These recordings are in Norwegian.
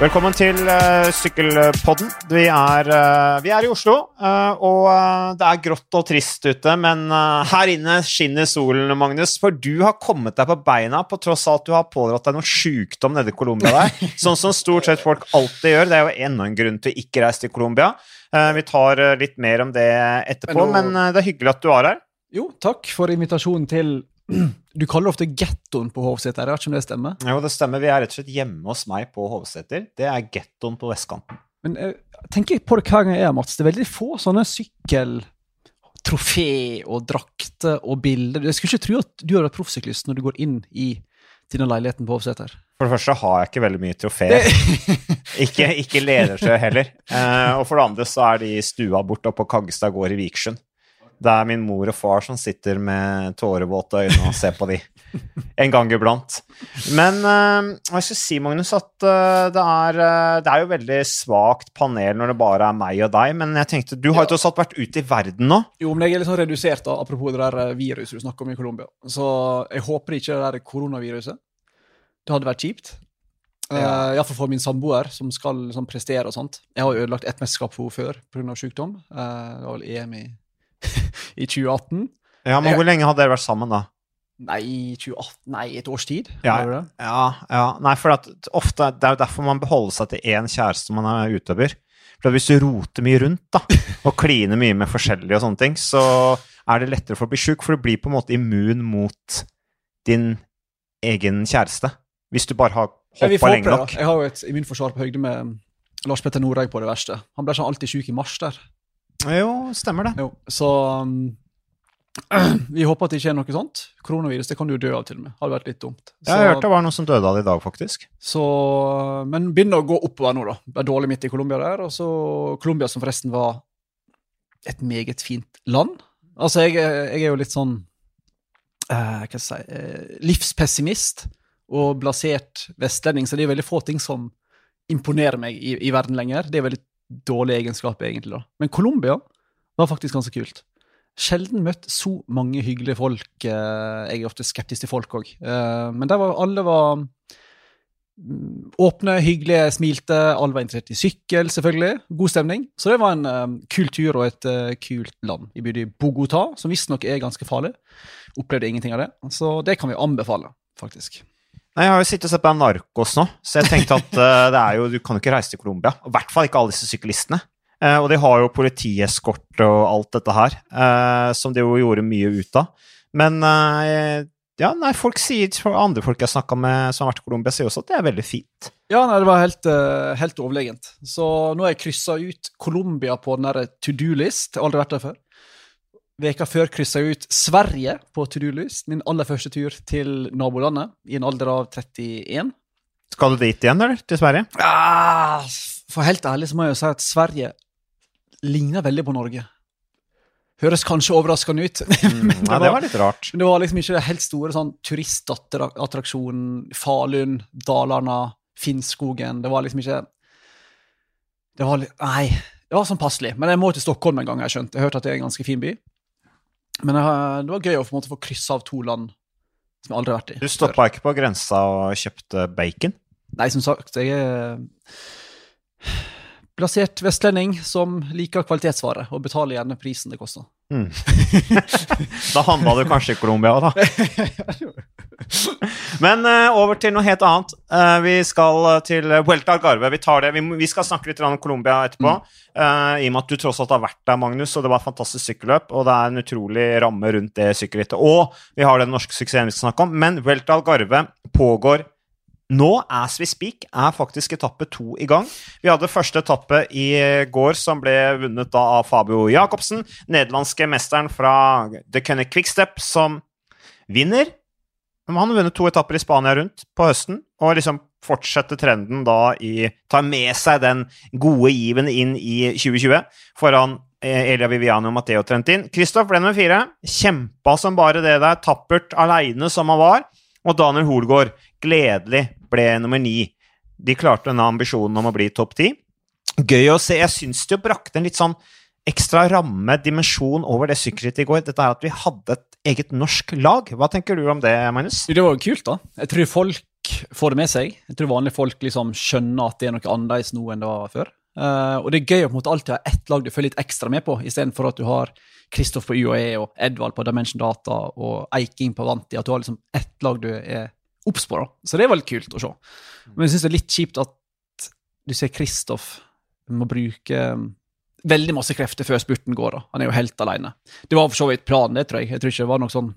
Velkommen til uh, Sykkelpodden. Vi er, uh, vi er, i Oslo, uh, og det er grått og trist ute, men her inne skinner solen, Magnus. For du har kommet deg på beina på tross av at du har pådratt deg noe sjukdom nede i Colombia der. Sånn som stort sett folk alltid gjør. Det er jo enda en grunn til å ikke reise til Colombia. vi tar litt mer om det etterpå, men, men det er hyggelig at du er her. Jo, takk for invitasjonen til Du kaller det ofte gettoen på Hovseter, jeg vet ikke om det stemmer? Jo, det stemmer. Vi er rett og slett hjemme hos meg på Hovseter. Det er gettoen på vestkanten. Men jeg eh, tenker på det hver gang jeg er, Mats. Det er veldig få sånne sykkeltrofé og drakter og bilder. Jeg skulle ikke tro at du hadde vært proffsyklist når du går inn i denne leiligheten på Hovseter. For det første har jeg ikke veldig mye trofeer. ikke, ikke ledersjø heller. Eh, og for det andre så er de stua borte på Kaggestad gård i Vikersund. Det er min mor og far som sitter med tårevåte øyne og ser på de en gang iblant. Men uh, jeg skal si, Magnus, at uh, det, er, uh, det, er, jo veldig svakt panel når det bare er meg og deg. Men jeg tenkte, du har jo tross alt vært ute i verden nå? Jo, men jeg er litt sånn redusert, da, apropos det der viruset du snakker om i Colombia. Så jeg håper ikke det der koronaviruset. Det hadde vært kjipt. Ja. Uh, Iallfall for min samboer, som skal liksom, prestere og sånt. Jeg har ødelagt ett mesterskap for henne før pga. sykdom. Uh, det var vel EM i i 2018. Ja, Men hvor lenge hadde dere vært sammen da? Nei, 2018, nei, et års tid. Ja, ja, ja. Nei, for ofte, Det er jo derfor man beholder seg til én kjæreste man er utøver. For Hvis du roter mye rundt da, og kliner mye med forskjellige og sånne ting, så er det lettere for å bli sjuk, for du blir på en måte immun mot din egen kjæreste. Hvis du bare har hoppa lenge nok. Jeg har jo et immunforsvar på høyde med Lars Petter Noreg på det verste. Han ble sånn alltid sjuk i mars der. Jo, stemmer det. Jo, så um, vi håper at det ikke er noe sånt. Koronavirus det kan du jo dø av, til og med. Hadde vært litt dumt. Så, jeg har hørt det var noen som døde av det i dag, faktisk. Så, men begynner å gå oppover nå, da. Det er dårlig midt i Colombia der. Og så Colombia, som forresten var et meget fint land. Altså, jeg, jeg er jo litt sånn uh, Hva skal jeg si uh, Livspessimist og blasert vestlending, så det er veldig få ting som imponerer meg i, i verden lenger. Det er veldig dårlig egenskap, egentlig. da. Men Colombia var faktisk ganske kult. Sjelden møtt så mange hyggelige folk. Eh, jeg er ofte skeptisk til folk òg. Eh, men der var alle var mm, åpne, hyggelige, smilte. Alle var interessert i sykkel, selvfølgelig. God stemning. Så det var en um, kul tur og et kult land. Vi bodde i Bogotá, som visstnok er ganske farlig. Opplevde ingenting av det. Så det kan vi anbefale, faktisk. Nei, Jeg har jo sittet og sett på Narkos nå, så jeg tenkte at uh, det er jo, du kan jo ikke reise til Colombia. I hvert fall ikke alle disse syklistene. Uh, og de har jo politieskort og alt dette her, uh, som de jo gjorde mye ut av. Men ja, nei, folk sier, andre folk jeg har snakka med som har vært i Colombia, sier også at det er veldig fint. Ja, nei, det var helt, helt overlegent. Så nå har jeg kryssa ut Colombia på den derre to do-list. Aldri vært der før. Veka før kryssa jeg ut Sverige på to do-list. Min aller første tur til nabolandet i en alder av 31. Skal du dit igjen, eller? Til Sverige? Ah, for helt ærlig så må jeg jo si at Sverige ligner veldig på Norge. Høres kanskje overraskende ut. Mm, men det, var, det var litt rart. Men det var liksom ikke det helt store sånn turistattraksjonen Falun, Dalarna, Finnskogen. Det var liksom ikke Det var Nei. Det var sånn passelig. Men jeg må til Stockholm en gang, jeg skjønt. Jeg hørte at det er en ganske fin by. Men det var gøy å få, få krysse av to land som jeg aldri har vært i. Du stoppa ikke på grensa og kjøpte bacon? Nei, som sagt, jeg er plassert vestlending som liker kvalitetsvare og betaler gjerne prisen det koster. Mm. da handla du kanskje i Colombia òg, da. Men uh, over til noe helt annet. Uh, vi skal til Vuelta Algarve. Vi, tar det. Vi, vi, skal snakke litt om Colombia etterpå. Uh, I og med at du tross alt har vært der, Magnus, og det var et fantastisk sykkelløp. Og det er en utrolig ramme rundt det sykkelrittet. Og vi har den norske suksessen vi skal snakke om. Men Vuelta Algarve pågår nå, as we speak, er faktisk etappe to i gang. Vi hadde første etappe i går, som ble vunnet da av Fabio Jacobsen. Nederlandske mesteren fra The Cunnick Quickstep, som vinner men han har vunnet to etapper i Spania rundt på høsten, og liksom fortsetter trenden da i Tar med seg den gode given inn i 2020 foran eh, Elia Viviani og Matteo Trentin. Kristoff ble nummer fire. Kjempa som bare det der, tappert aleine som han var. Og Daniel Hoelgaard, gledelig, ble nummer ni. De klarte denne ambisjonen om å bli topp ti. Gøy å se. Jeg syns det jo brakte en litt sånn ekstra ramme, dimensjon, over det sykkelrittet i går. Dette er at vi hadde et eget norsk lag. Hva tenker du om det, Magnus? Det var jo kult, da. Jeg tror folk får det med seg. Jeg tror vanlige folk liksom skjønner at det er noe annerledes nå enn det var før. Uh, og det er gøy å på en måte alltid ha ett lag du følger litt ekstra med på, istedenfor at du har Kristoff på UAE og Edvald på Dimension Data og Eiking på Vanti. At du har liksom ett lag du er obs på. Så det er veldig kult å se. Men jeg syns det er litt kjipt at du ser Kristoff må bruke um, veldig masse krefter før spurten går. da. Han er jo helt alene. Det var for så vidt planen, det tror jeg. Jeg tror ikke det var noe sånn...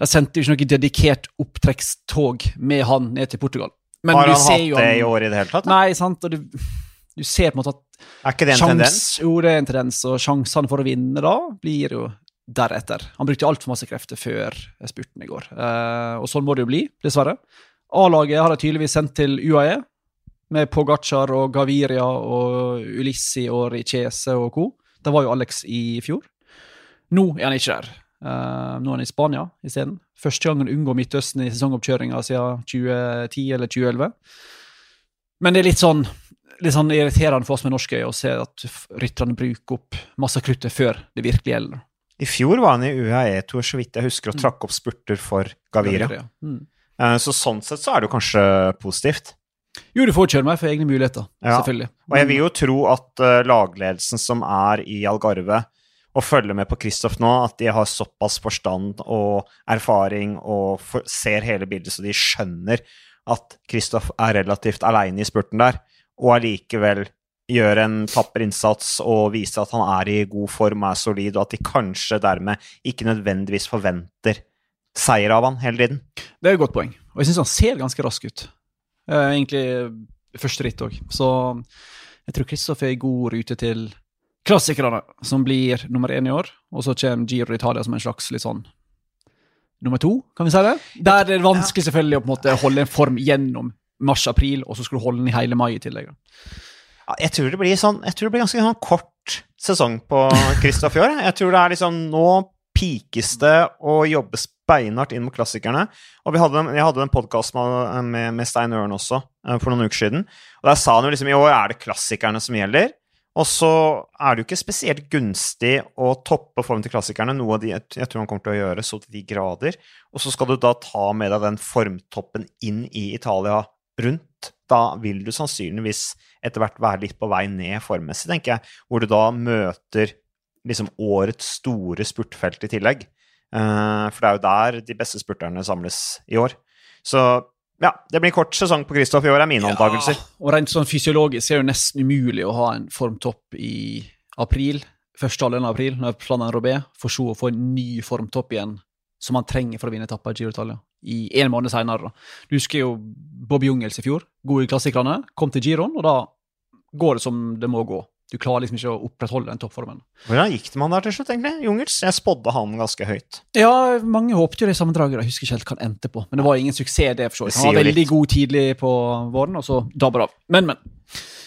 De sendte jo ikke noe dedikert opptrekkstog med han ned til Portugal. Men har han hatt det i år i det hele tatt? Da? Nei, sant. og du, du ser på en måte at Er ikke det en sjans, tendens? Jo, det er en tendens, og sjansene for å vinne da blir jo deretter. Han brukte altfor masse krefter før spurten i går, uh, og sånn må det jo bli, dessverre. A-laget har de tydeligvis sendt til UAE, med Pogacar og Gaviria og Ulissi og Richese og co. Det var jo Alex i fjor. Nå er han ikke der. Uh, nå er han i Spania isteden. Første gang han unngår Midtøsten i sesongoppkjøringa siden 2010 eller 2011. Men det er litt sånn, litt sånn irriterende for oss med norske å se at rytterne bruker opp masse kruttet før det virkelig gjelder. I fjor var han i UAE-tour, så vidt jeg husker, og mm. trakk opp spurter for Gaviria. Gaviria. Mm. Uh, så sånn sett så er det jo kanskje positivt. Jo, du får kjøre meg for egne muligheter, ja. selvfølgelig. Og jeg vil jo tro at uh, lagledelsen som er i Algarve, og følger med på Kristoff nå, at de har såpass forstand og erfaring og for, ser hele bildet, så de skjønner at Kristoff er relativt aleine i spurten der, og allikevel gjør en tapper innsats og viser at han er i god form er solid, og at de kanskje dermed ikke nødvendigvis forventer seier av han hele tiden. Det er et godt poeng, og jeg syns han ser ganske rask ut. Uh, egentlig første ritt òg. Så jeg tror Kristoffer er i god rute til klassikerne, som blir nummer én i år. Og så kommer Giro d'Italia som en slags litt sånn nummer to, kan vi si det? Der det er vanskelig selvfølgelig å på en måte holde en form gjennom mars-april, og så skulle du holde den i hele mai i tillegg. Ja, jeg tror sånn, jeg tror det blir ganske sånn kort sesong på Kristoff i år. Jeg tror det er liksom nå pikes det å jobbe beinhardt inn mot klassikerne. Og hadde, jeg hadde en podkast med, med, med, Stein Ørn også uh, for noen uker siden. Og der sa han jo liksom i år er det klassikerne som gjelder. Og så er det jo ikke spesielt gunstig å toppe formen til klassikerne, noe de jeg tror han kommer til å gjøre så til de grader. Og så skal du da ta med deg den formtoppen inn i Italia rundt. Da vil du sannsynligvis etter hvert være litt på vei ned formmessig, tenker jeg. Hvor du da møter liksom årets store spurtfelt i tillegg. Uh, for det er jo der de beste spurterne samles i år. Så ja, det blir kort sesong på Kristoff i år, er mine ja, antakelser. Og rent sånn fysiologisk er det nesten umulig å ha en formtopp i april. Første halvdel av april, når planen Robé, for så å få en ny formtopp igjen som man trenger for å vinne etappa i Giro Italia. I en måned seinere. Du husker jo Bob Jungels i fjor. God i klassikerne. Kom til Giroen, og da går det som det må gå du klarer liksom ikke å opprettholde den toppformen. Hvordan gikk det med han der til slutt, egentlig? Jungels? Jeg spådde han ganske høyt. Ja, mange håpte jo det sammendraget. Jeg husker ikke helt hva han endte på. Men det var ingen suksess, det. for så vidt. Han var veldig god tidlig på våren, og så dabber av. Men, men.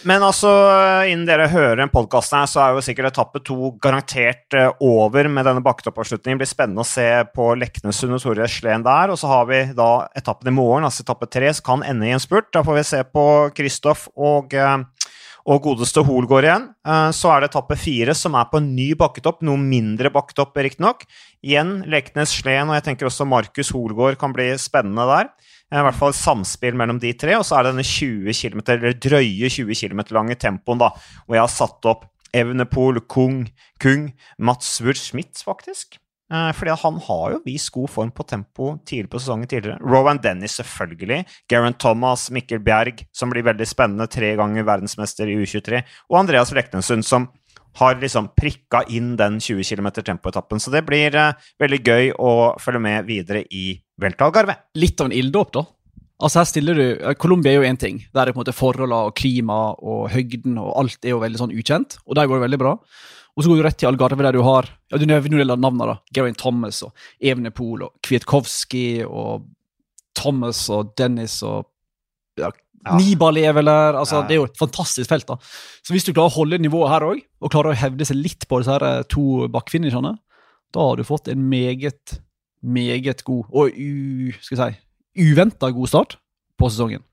Men altså, innen dere hører den podkasten her, så er jo sikkert etappe to garantert eh, over med denne bakketoppavslutningen. Det blir spennende å se på Leknesund og Tore Sleen der. Og så har vi da etappen i morgen, altså etappe tre, som kan ende i en spurt. Da får vi se på Kristoff og eh, og godeste Hoelgaard igjen. Eh, så er det etappe fire, som er på en ny bakketopp. Noe mindre bakketopp, riktignok. Igjen Leknes, Sleen og jeg tenker også Markus Holgård kan bli spennende der. Eh, I hvert fall samspill mellom de tre. Og så er det denne 20 km, eller drøye 20 km lange tempoen, da, hvor jeg har satt opp Evnepol, Kung, Kung, Mats Wurth Schmidt, faktisk. Eh, fordi han har jo vist god form på tempo tidlig på sesongen tidligere. Rowan Dennis, selvfølgelig. Geraint Thomas, Mikkel Bjerg, som blir veldig spennende, tre ganger verdensmester i U23. Og Andreas Leknessund, som har liksom prikka inn den 20 km tempoetappen. Så det blir uh, veldig gøy å følge med videre i Veltalgarve. Litt av en ilddåp, da. Altså her stiller du, eh, Colombia er jo én ting. Der er på en måte forholdene og klima og høgden og alt er jo veldig sånn ukjent. Og der går det veldig bra. Og så går du rett til Algarve, der du har ja, du nevner navnene. da, Geraint Thomas og Evenepool og Kwiatkowski og Thomas og Dennis og ja, ja. Nibal er vel der. altså ja. Det er jo et fantastisk felt. da. Så hvis du klarer å holde nivået her òg, og klarer å hevde seg litt på disse her eh, to bakkfinishene, da har du fått en meget, meget god og u, skal jeg si, uventa god start på sesongen.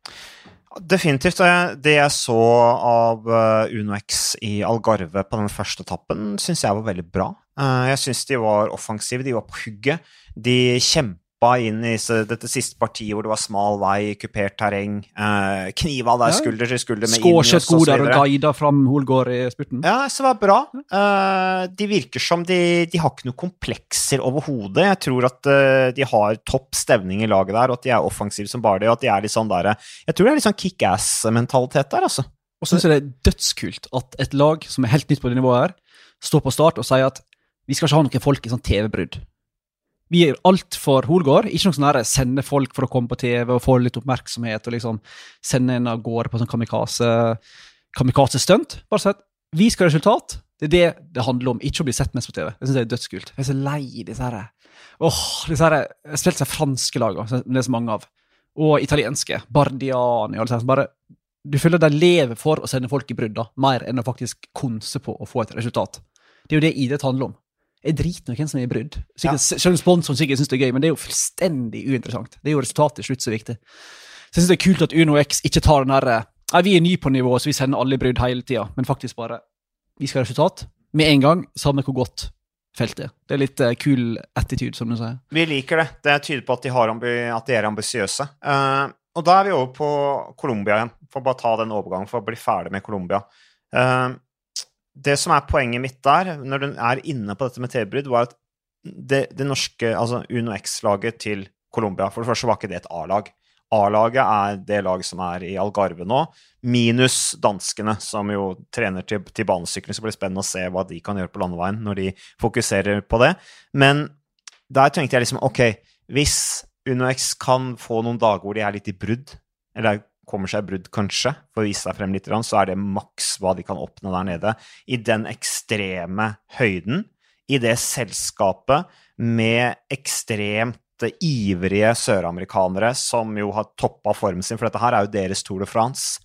Definitivt. Det jeg så av eh, UnoX i Algarve på den første etappen, syns jeg var veldig bra. Eh, jeg syns de var offensive, de var på hugget. De kjempa hoppa inn i dette siste partiet hvor det var smal vei, kupert terreng, eh, kniva der skulder til skulder med Ineos og så Godar og guida fram Holgård i spurten. Ja, så det var bra. Eh, de virker som de, de har ikke noen komplekser overhodet. Jeg tror at eh, de har topp stevning i laget der, og at de er offensive som bare det, og at de er litt sånn der Jeg tror det er litt sånn kickass-mentalitet der, altså. Og så syns jeg det er dødskult at et lag som er helt nytt på det nivået her, står på start og sier at vi skal ikke ha noen folk i sånn TV-brudd. Vi gjør alt for Holgård. Ikke noe sånn her sende folk for å komme på TV og få litt oppmerksomhet og liksom sende en av gårde på sånn kamikaze kamikaze-stunt. Bare sett, vi skal ha resultat. Det er det det handler om, ikke å bli sett mest på TV. Jeg synes det er dødskult. Jeg er så lei disse her Åh, disse her Spesielt seg franske lagene, det er så mange av. Og italienske. Bardiani og alt sånt. Bare du føler de lever for å sende folk i brudd, da, mer enn å faktisk konse på å få et resultat. Det er jo det idrett handler om. Jeg driter i hvem som er i brudd. Sikkert, Selv om sponsoren sikkert syns det er gøy, men det er jo fullstendig uinteressant. Det er jo resultatet til slutt som er viktig. Så jeg syns det er kult at Uno X ikke tar den herre Nei, vi er nye på nivå, så vi sender alle i brudd hele tida, men faktisk bare Vi skal ha resultat med en gang, samme hvor godt feltet. Det er litt uh, kul attitude, som du sier. Vi liker det. Det tyder på at de, har at de er ambisiøse. Uh, og da er vi over på Colombia igjen, for å bare ta den overgangen for å bli ferdig med Colombia. Eh, det som er poenget mitt der, når du er inne på dette med TV-brudd, var at det, det norske, altså Uno X-laget til Colombia For det første var ikke det et A-lag. A-laget er det laget som er i Algarve nå, minus danskene, som jo trener til, til banesykling. Så blir det spennende å se hva de kan gjøre på landeveien når de fokuserer på det. Men der tenkte jeg liksom ok, hvis UnoX kan få noen dager hvor de er litt i brudd, eller kommer seg brudd kanskje, for å vise seg frem litt, så er det maks hva de kan oppnå der nede. I den ekstreme høyden, i det selskapet med ekstremt ivrige søramerikanere som jo har toppa formen sin, for dette her er jo deres Tour de France.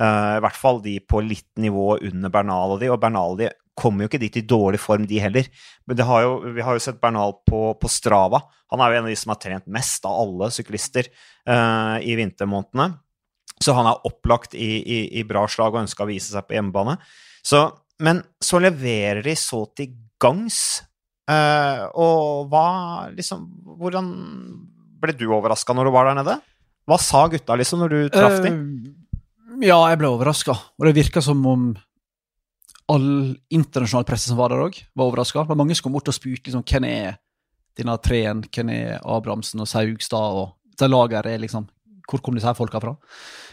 Uh, I hvert fall de på litt nivå under Bernal og de, og Bernal og de kommer jo ikke dit i dårlig form, de heller. Men har jo, vi har jo sett Bernal på, på, Strava. Han er jo en av de som har trent mest av alle syklister uh, i vintermånedene. Så han er opplagt i, i, i bra slag og ønska å vise seg på hjemmebane. Så, men så leverer de så til gangs Uh, og hva liksom Hvordan ble du overraska når du var der nede? Hva sa gutta liksom når du traff dem? Ja, jeg ble overraska. Og det virka som om all internasjonal presse som var der òg, var overraska. Det var mange som kom bort og spurte liksom, hvem er denne treen, hvem er Abrahamsen og Saugstad og det laget er liksom Hvor kom disse her folka fra?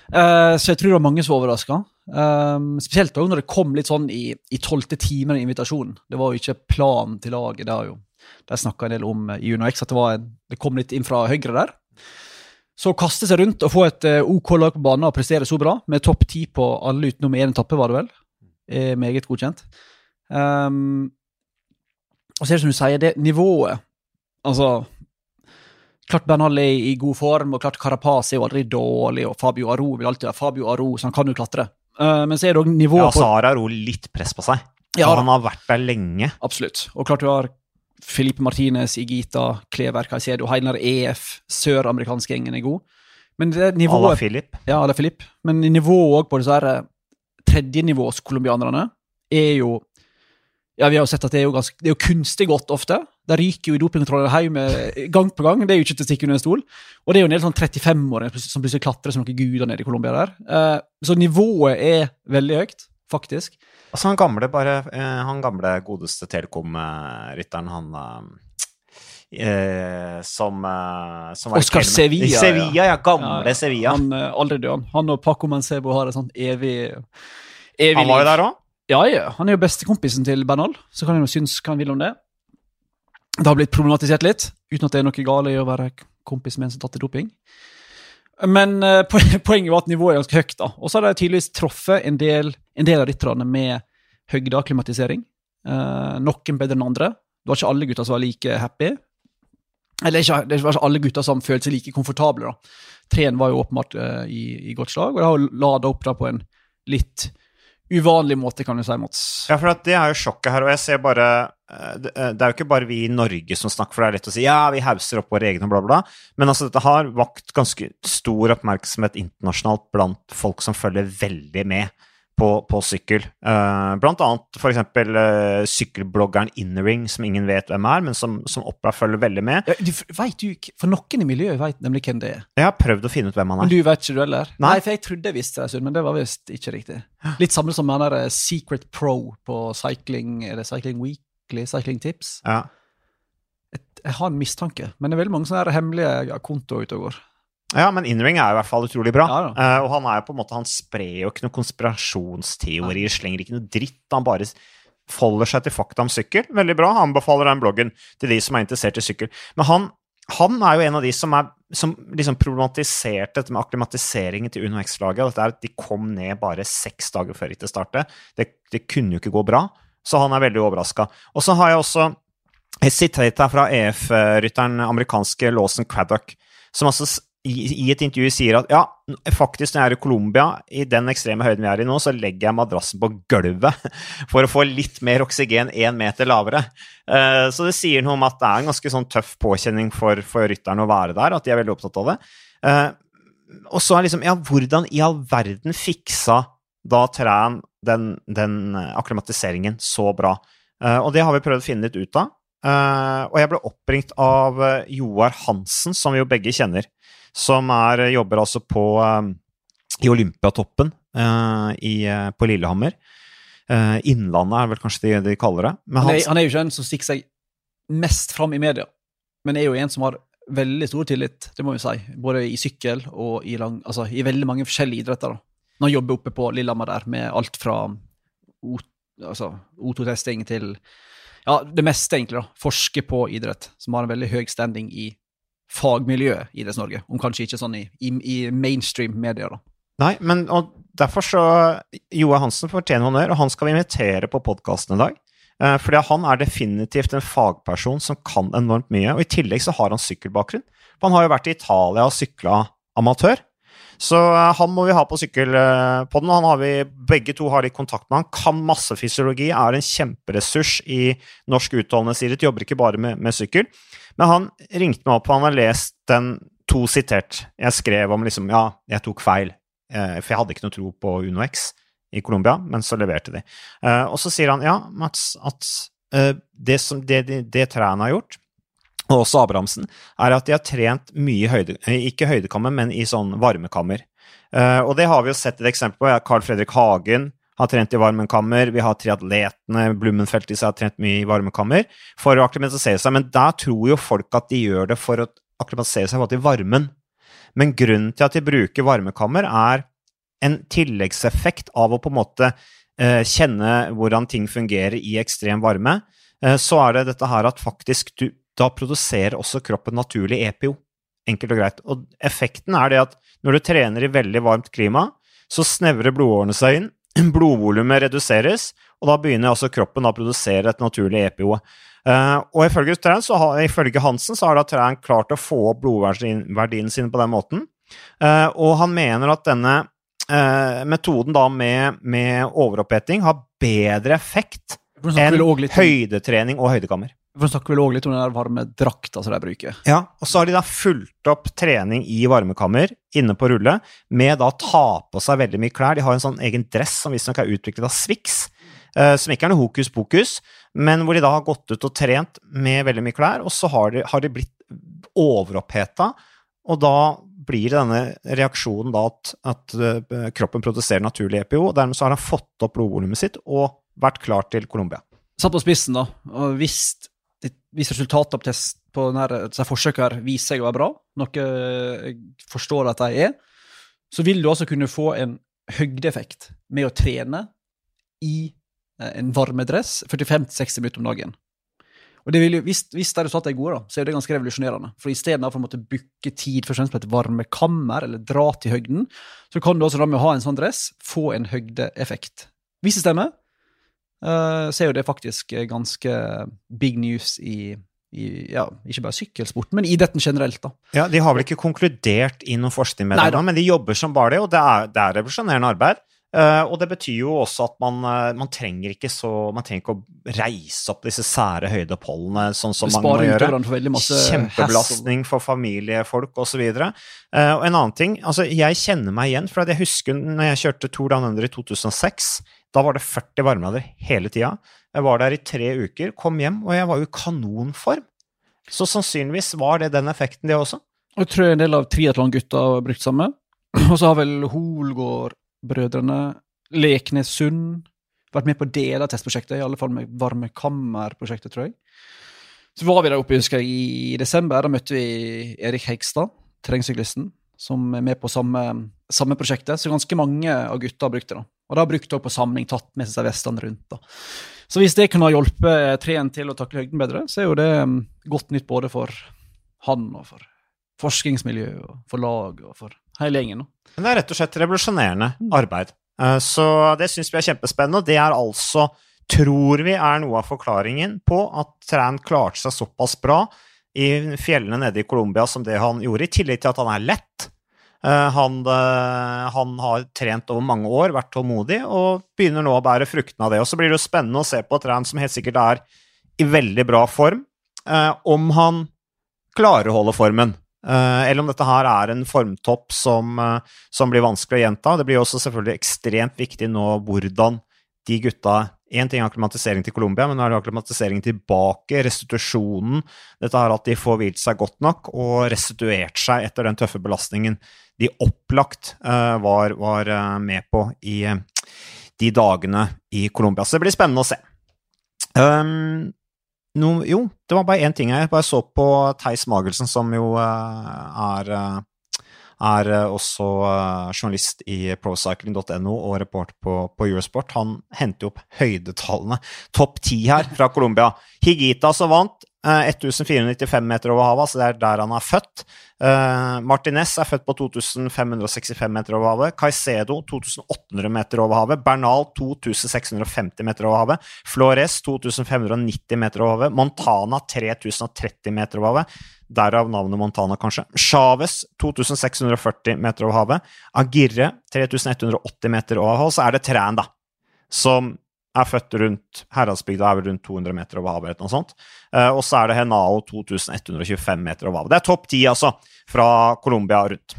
Uh, så jeg tror det var mange som var overraska. Um, spesielt også når det kom litt sånn i tolvte time av invitasjonen. Det var jo ikke planen til laget. Det har jo de snakka en del om i UnoX, at det, en, det kom litt inn fra høyre der. Så å kaste seg rundt og få et uh, OK lag på banen og prestere så bra, med topp ti på alle utenom én etappe, var det vel, er meget godkjent. Um, og så er det som du sier, det nivået Altså Klart Bernal er i god form, og klart Carapaz er jo aldri dårlig, og Fabio Aro vil alltid være Fabio Aro, så han kan jo klatre. Uh, men så er det òg nivået ja, på Ja, Sara Aro litt press på seg. Ja, han har vært der lenge. Absolutt. Og klart du har Felipe Martinez, Igita, Klever, Caicedo, Heinar EF, søramerikanske gjengen er god. Men det nivået Ala Filip. Ja, Ala Filip. Men nivået òg på disse tredjenivås colombianerne er jo ja, vi har jo sett at det er jo, ganske, det er jo kunstig godt ofte. Det ryker jo i dopingkontroller hjemme gang på gang. Det er jo ikke til å stikke under en stol. Og det er jo en del sånn 35-åringer som plutselig klatrer som noen guder nede i Colombia der. Uh, så nivået er veldig høyt, faktisk. Altså han gamle, bare, uh, han gamle godeste Telekom-rytteren, han Eh, som, som Oscar Sevilla. Sevilla, ja. Gamle ja, Sevilla. Han aldri død, han. Han og Paco Mancebo har et sånt evig, evig Han var jo der òg? Ja, ja. Han er jo bestekompisen til Bernal, så kan jo synes hva han vil om det. Det har blitt problematisert litt, uten at det er noe galt i å være kompis med en som tatt i doping. Men uh, poenget var at nivået er ganske høyt. da. Og så har de tydeligvis truffet en del, en del av rytterne med høydeakklimatisering. Uh, noen bedre enn andre. Det var ikke alle gutter som var like happy. Eller ikke, det var ikke alle gutter som følte seg like komfortable. da. Treen var jo åpenbart uh, i, i, godt slag, og de har lada opp da på en litt uvanlig måte, kan du si, Mats. Ja, for det er jo sjokket her, og jeg ser bare Det er jo ikke bare vi i Norge som snakker, for det er lett å si ja, vi hauser opp våre egne bla, bla. Men altså, dette har vakt ganske stor oppmerksomhet internasjonalt blant folk som følger veldig med på, på sykkel. Uh, blant annet eksempel uh, sykkelbloggeren Innering, som ingen vet hvem er, men som, som Opera følger veldig med. Ja, du, vet du, For noen i miljøet vet nemlig hvem det er. Jeg har prøvd å finne ut hvem han er. Men du vet ikke du heller? Nei. Nei, for jeg trodde jeg visste det, men det var visst ikke riktig. Litt samme som han der eh, Secret Pro på Cycling Er det Cycling Weekly? Cycling Tips? Ja. Jeg, har en mistanke, men det er veldig mange sånne hemmelige kontoer ute og går. Ja, men Inring er i hvert fall utrolig bra. Ja, uh, og han er jo på en måte, han sprer jo ikke noen konspirasjonsteorier, slenger ikke noe dritt. Han bare folder seg til fakta om sykkel. Veldig bra. Han anbefaler den bloggen til de som er interessert i sykkel. Men han, han er jo en av de som, er, som liksom problematiserte dette med akklimatiseringen til Uno X-laget. Er at de kom ned bare seks dager før rittet startet. Det, det kunne jo ikke gå bra. Så han er veldig overraska. Og så har jeg også et sitat her fra EF-rytteren amerikanske Lawson Craddock, som altså i, et intervju sier at ja, faktisk når jeg er i Colombia, i den ekstreme høyden vi er i nå, så legger jeg madrassen på gulvet for å få litt mer oksygen én meter lavere. Uh, så det sier noe om at det er en ganske sånn tøff påkjenning for, for rytterne å være der, at de er veldig opptatt av det. Uh, og så er liksom Ja, hvordan i all verden fiksa da Træn den, den akklimatiseringen så bra? Uh, og det har vi prøvd å finne litt ut av. og jeg ble oppringt av Joar Hansen, som vi jo begge kjenner som er, jobber altså på, uh, i Olympiatoppen uh, i, på Lillehammer. Innlandet er vel kanskje det de kaller det. Han er, han, er, jo ikke en som stikker seg mest fram i media, men er jo en som har veldig stor tillit, det må vi si, både i sykkel og i, lang, altså, i veldig mange forskjellige idretter. da. Når han jobber oppe på Lillehammer der med alt fra altså, O2-testing til ja, det meste, egentlig. da. Forske på idrett, som har en veldig høy standing i fagmiljøet Idretts-Norge, om kanskje ikke sånn i, i, i mainstream medier. da. Nei, men og derfor så Joa Hansen fortjener honnør, og han skal vi invitere på podkasten i dag. Eh, fordi han er definitivt en fagperson som kan enormt mye. Og i tillegg så har han sykkelbakgrunn. For han har jo vært i Italia og sykla amatør. Så eh, han må vi ha på sykkelpodden. Han har vi, begge to har litt kontakt med. Han kan masse fysiologi, er en kjemperessurs i norsk utholdenhetsidrett. Jobber ikke bare med, med sykkel. Men han ringte meg opp, og han har lest den to sitert. Jeg skrev om liksom Ja, jeg tok feil, eh, for jeg hadde ikke noe tro på UnoX i Colombia, men så leverte de. Eh, og så sier han ja, Mats, at eh, det, som, det, det, det trærne har gjort, og også Abrahamsen, er at de har trent mye i høyde, ikke høydekammer, men i sånn varmekammer. og det har vi jo sett et eksempel på. Carl Fredrik Hagen har trent i varmekammer. Vi har triatletene, Blummenfelt i seg har trent mye i varmekammer for å akklimatisere seg. Men der tror jo folk at de gjør det for å akklimatisere seg til varmen. Men grunnen til at de bruker varmekammer, er en tilleggseffekt av å på en måte eh, kjenne hvordan ting fungerer i ekstrem varme. Eh, så er det dette her at faktisk du da produserer også kroppen naturlig EPO. Enkelt og greit. Og effekten er det at når du trener i veldig varmt klima, så snevrer blodårene seg inn, blodvolumet reduseres, og da begynner altså kroppen å produsere et naturlig EPO. Uh, og ifølge, Træn, har, ifølge, Hansen så har da Træn klart å få opp blodverdien sin på den måten. Uh, og han mener at denne uh, metoden da med, med overoppheting har bedre effekt enn høydetrening og høydekammer. For snakker vel òg litt om den der varme drakta som de bruker. Ja, og så har de da fulgt opp trening i varmekammer inne på rulle med da å ta på seg veldig mye klær. De har en sånn egen dress som visstnok er utviklet av Swix, uh, som ikke er noe hokus pokus, men hvor de da har gått ut og trent med veldig mye klær, og så har de, har de blitt overoppheta, og da blir det denne reaksjonen da at, at uh, kroppen produserer naturlig EPO, og dermed så har han fått opp blodvolumet sitt og vært klar til Colombia. Satt på spissen, da, og hvis hvis resultatet på, test, på disse forsøkene viser seg å være bra, noe jeg forstår at de er, så vil du altså kunne få en høydeeffekt med å trene i eh, en varmedress 45-60 minutter om dagen. Og det vil jo, Hvis, hvis de resultatene er gode, da, så er det ganske revolusjonerende. For Istedenfor å måtte booke tid for på et varmekammer eller dra til høgden, så kan du altså da med å ha en sånn dress få en høydeeffekt. Hvis det stemmer, uh, så er jo det faktisk ganske big news i, i ja, ikke bare sykkelsporten, men idretten generelt. da. Ja, De har vel ikke konkludert i noen forskning med det, men de jobber som bare det, og det er, det er revolusjonerende arbeid. Eh, og det betyr jo også at man, eh, man, trenger ikke så Man trenger ikke å reise opp disse sære høydepollene sånn som man må gjøre. Kjempebelastning for familiefolk osv. Uh, og en annen ting, altså jeg kjenner meg igjen, for jeg husker når jeg kjørte Tour Down Under i 2006. Da var det 40 varmegrader hele tida. Jeg var der i tre uker, kom hjem, og jeg var jo i kanonform. Så sannsynligvis var det den effekten, det også. Jeg tror en del av triatlongutta har brukt samme. Og så har vel Holgård brødrene Leknessund. Vært med på deler av testprosjektet, i alle fall med varmekammerprosjektet, tror jeg. Så var vi der oppe husker jeg, i desember. Da møtte vi Erik Heikstad, terrengsyklisten, som er med på samme, samme prosjektet. Så ganske mange av gutta har brukt det. da. Og da har brukt det på samling, tatt med seg vestene rundt. da. Så hvis det kunne hjelpe treen til å takle høyden bedre, så er jo det um, godt nytt både for han og for forskningsmiljøet og for lag og for hele gjengen. Men det er rett og slett revolusjonerende mm. arbeid. Eh, så det syns vi er kjempespennende, og det er altså, tror vi, er noe av forklaringen på at Tran klarte seg såpass bra i fjellene nede i Colombia som det han gjorde, i tillegg til at han er lett. Eh, han, eh, han, har trent over mange år, vært tålmodig, og begynner nå å bære fruktene av det. Og så blir det jo spennende å se på Tran, som helt sikkert er i veldig bra form, om han klarer å holde formen. Eh, eller om dette her er en formtopp som, eh, som, blir vanskelig å gjenta. Det blir også selvfølgelig ekstremt viktig nå hvordan de gutta Én ting er akklimatisering til Colombia, men nå er det akklimatisering tilbake, restitusjonen. Dette her at de får hvilt seg godt nok og restituert seg etter den tøffe belastningen de opplagt uh, var, var med på i de dagene i Colombia. Så det blir spennende å se. Um, No, jo, det var bare én ting jeg bare så på Theis Magelsen, som jo uh, er, uh, er uh, også journalist i procycling.no og reporter på, på, Eurosport. Han henter opp høydetallene. Topp ti her fra Colombia. Higita som vant, 1495 meter over havet, altså det er der han er født. Uh, Martinez er født på 2565 meter over havet. Caicedo 2800 meter over havet. Bernal 2650 meter over havet. Flores 2590 meter over havet. Montana 3030 meter over havet. Derav navnet Montana, kanskje. Chávez 2640 meter over havet. Agirre 3180 meter over havet. Og så er det Træn, da, som er født rundt Heradsbygda er vel rundt 200 meter over havet. eller noe sånt. Uh, og så er det Henao 2125 meter over havet. Det er topp ti, altså, fra Colombia rundt.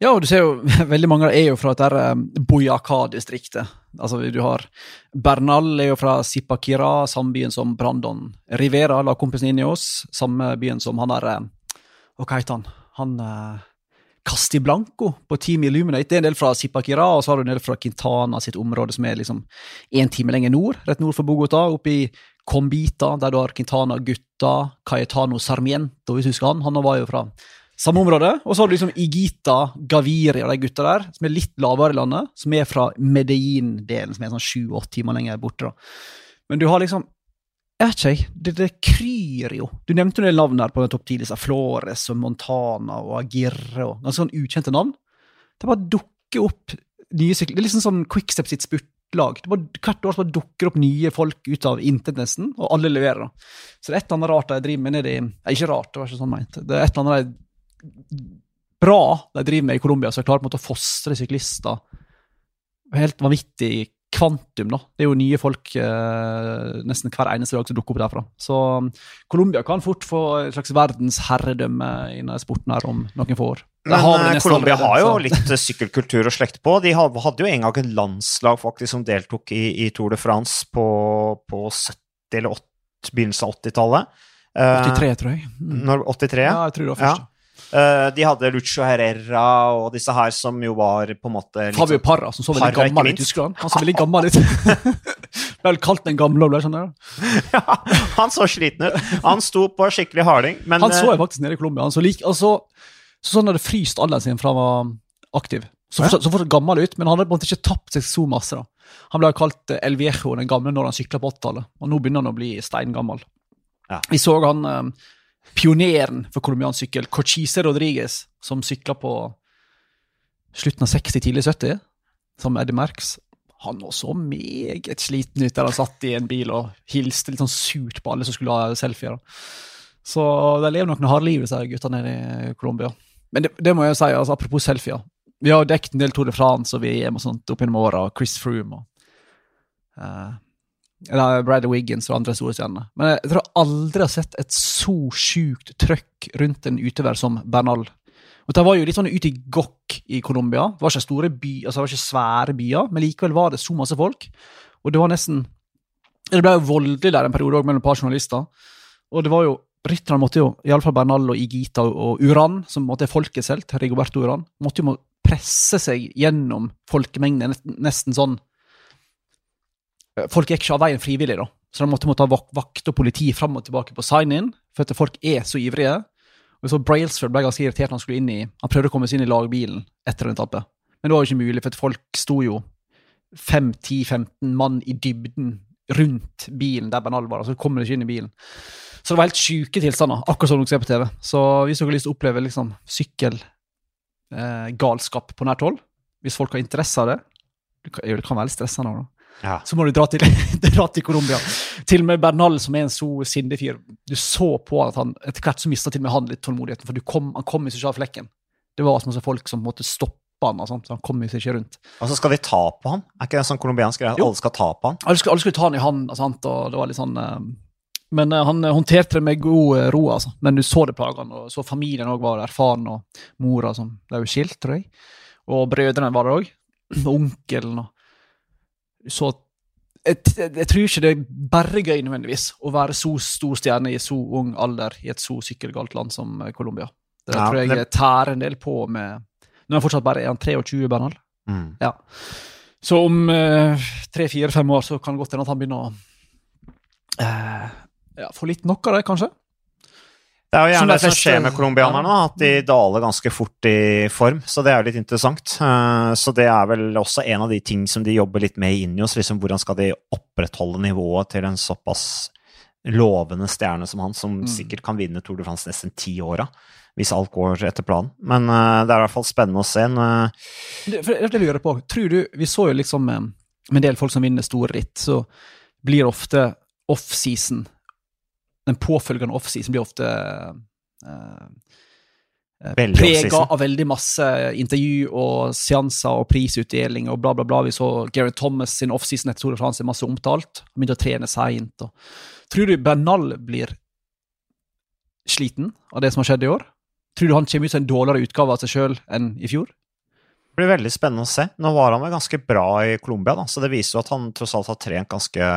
Ja, og du ser jo, veldig mange er jo fra dette um, Boyacá-distriktet. Altså, du har Bernal er jo fra Sipakira, samme byen som Brandon Rivera, la kompisen inn i oss. Samme byen som han der Og Hva heter han? Han uh, Castiblanco på Team Illuminate. Det er en del fra Zipakira, og så har du en del fra Quintana sitt område, som er liksom én time lenger nord, rett nord for Bogotá, oppe i Combita, der du har Quintana Gutta, Cayetano Sarmiento, hvis du husker han. Han var jo fra samme område. Og så har du liksom Igita, Gaviria og de gutta der, som er litt lavere i landet, som er fra Medellin-delen, som er sånn sju-åtte timer lenger borte. da. Men du har liksom jeg vet ikke, det, det kryr jo. Du nevnte noen navn her på topp 10-lista. Flores og Montana og Agirre og ganske sånn ukjente navn. Det bare dukker opp nye sykler. Det er liksom sånn Quickstep sitt spurtlag. Bare, hvert år bare dukker opp nye folk ut av intet, nesten, og alle leverer. da. Så det er et eller annet rart de driver med nedi Ikke rart, det var ikke sånn meint. Det er et eller annet de, bra de driver med i Colombia, som klarer på en måte å fostre syklister. Helt vanvittig kvantum, da. Det er jo nye folk eh, nesten hver eneste dag som dukker opp derfra. Så um, Colombia kan fort få et slags verdensherredømme innen sporten her om noen få år. Men eh, Colombia har jo litt eh, sykkelkultur å slekte på. De hadde jo en gang et landslag faktisk som deltok i, i Tour de France på, på 70- eller 80, begynnelsen av 80-tallet. 83, tror jeg. Mm. Når, 83? Ja, jeg tror det var først. Ja. Uh, de hadde Lucho Herrera og disse her som jo var på en måte Fabio sånn Parra, som så veldig Parra, gammel ut i Tyskland. Han så veldig gammel ut. ble vel kalt den gamle og ble sånn der. ja, han så sliten ut. Han sto på skikkelig harding, men Han så jeg faktisk nede i Colombia. Han så lik, altså, så sånn hadde fryst alderen sin fra han var aktiv. Så fortsatt, så fortsatt gammel ut, men han hadde på en måte ikke tapt seg så masse. da. Han ble kalt El Viejo, den gamle, når han sykla på 80-tallet. Og nå begynner han å bli steingammel. Ja. Vi så han pioneren for colombiansk sykkel, Cochise Rodriguez, som sykla på slutten av 60, tidlig 70, som Eddie Merx. Han var så meget sliten ut der han satt i en bil og hilste litt sånn surt på alle som skulle ha selfier. Så de lever nok noe harde liv, disse gutta nede i Colombia. Men det, det, må jeg si, altså, apropos selfier. vi har dekket en del Tour de France og VM og sånt opp gjennom åra, Chris Froome og uh, eller Bradley Wiggins og andre store stjerner. Men jeg tror aldri har sett et så sjukt trøkk rundt en utøver som Bernal. Og Det var jo litt sånn ute i gokk i Colombia. Det var ikke store by, altså det var ikke svære byer, men likevel var det så masse folk. Og det var nesten Det ble jo voldelig der en periode òg, mellom et par journalister. Og det var jo Rytterne måtte jo, iallfall Bernal og Igita og Uran, som måtte er folkets helt, Rigoberto Uran, måtte jo presse seg gjennom folkemengden nesten sånn Folk gikk ikke av veien frivillig, da. Så de måtte, måtte ha vakt og politi fram og tilbake på sign-in, for at folk er så ivrige. Og så Brailsford ble ganske irritert han skulle inn i Han prøvde å komme seg inn i lagbilen etter en etappe, men det var jo ikke mulig, for at folk sto jo 5-10-15 mann i dybden rundt bilen der Bernal var, så kom de ikke inn i bilen. Så det var helt sjuke tilstander, akkurat som dere ser på TV. Så hvis dere har lyst til å oppleve liksom, sykkelgalskap eh, på nært hold, hvis folk har interesse av det det kan være litt stressende òg, da. Ja. Så må du dra til, dra til Colombia. Til og med Bernal, som er en så sindig fyr. Du så på at han etter hvert så mista til og med han litt tålmodigheten, for kom, han kom ikke av flekken. Det var masse folk som måtte stoppe han, og sånt, så han kom seg ikke rundt. Og så skal vi ta på han? Er ikke det en sånn colombiansk greie? Alle skal ta på han? Alle skulle, alle skulle ta han i hånd, og, og det var litt sånn uh, Men uh, han håndterte det med god ro, altså. Men du så det plaga han, og så familien òg var erfaren, og mora som ble jo skilt, tror jeg. Og brødrene var der òg. Onkelen og så jeg, jeg, tror ikke det er bare gøy nødvendigvis å være så stor stjerne i så ung alder i et så sykkelgalt land som eh, Colombia. Det ja, tror jeg det... tærer en del på med Nå er han fortsatt bare er 23, Bernal. Mm. Ja. Så om uh, tre-fire-fem år så kan det godt hende at han begynner å uh, ja, få litt nok av det, kanskje. Det er jo gjerne det som skjer med colombianerne, at de daler ganske fort i form. Så det er jo litt interessant. Eh, så det er vel også en av de ting som de jobber litt med inni oss. Liksom hvordan skal de opprettholde nivået til en såpass lovende stjerne som han, som mm. sikkert kan vinne Tour de France nesten ti år hvis alt går etter planen. Men uh, det er i hvert fall spennende å se. En, Det, det, det lurer på. Tror du Vi så jo liksom med en del folk som vinner store ritt, så blir ofte offseason den påfølgende offseason blir ofte eh, prega av veldig masse intervju og seanser og prisutdeling og bla, bla, bla. Vi så Gary Thomas sin offseason etter Tour de France er masse omtalt. Han begynte å trene seint. Tror du Bernal blir sliten av det som har skjedd i år? Tror du han kommer ut som en dårligere utgave av seg sjøl enn i fjor? Det blir veldig spennende å se. Nå var han vel ganske bra i Colombia, så det viser jo at han tross alt har trent ganske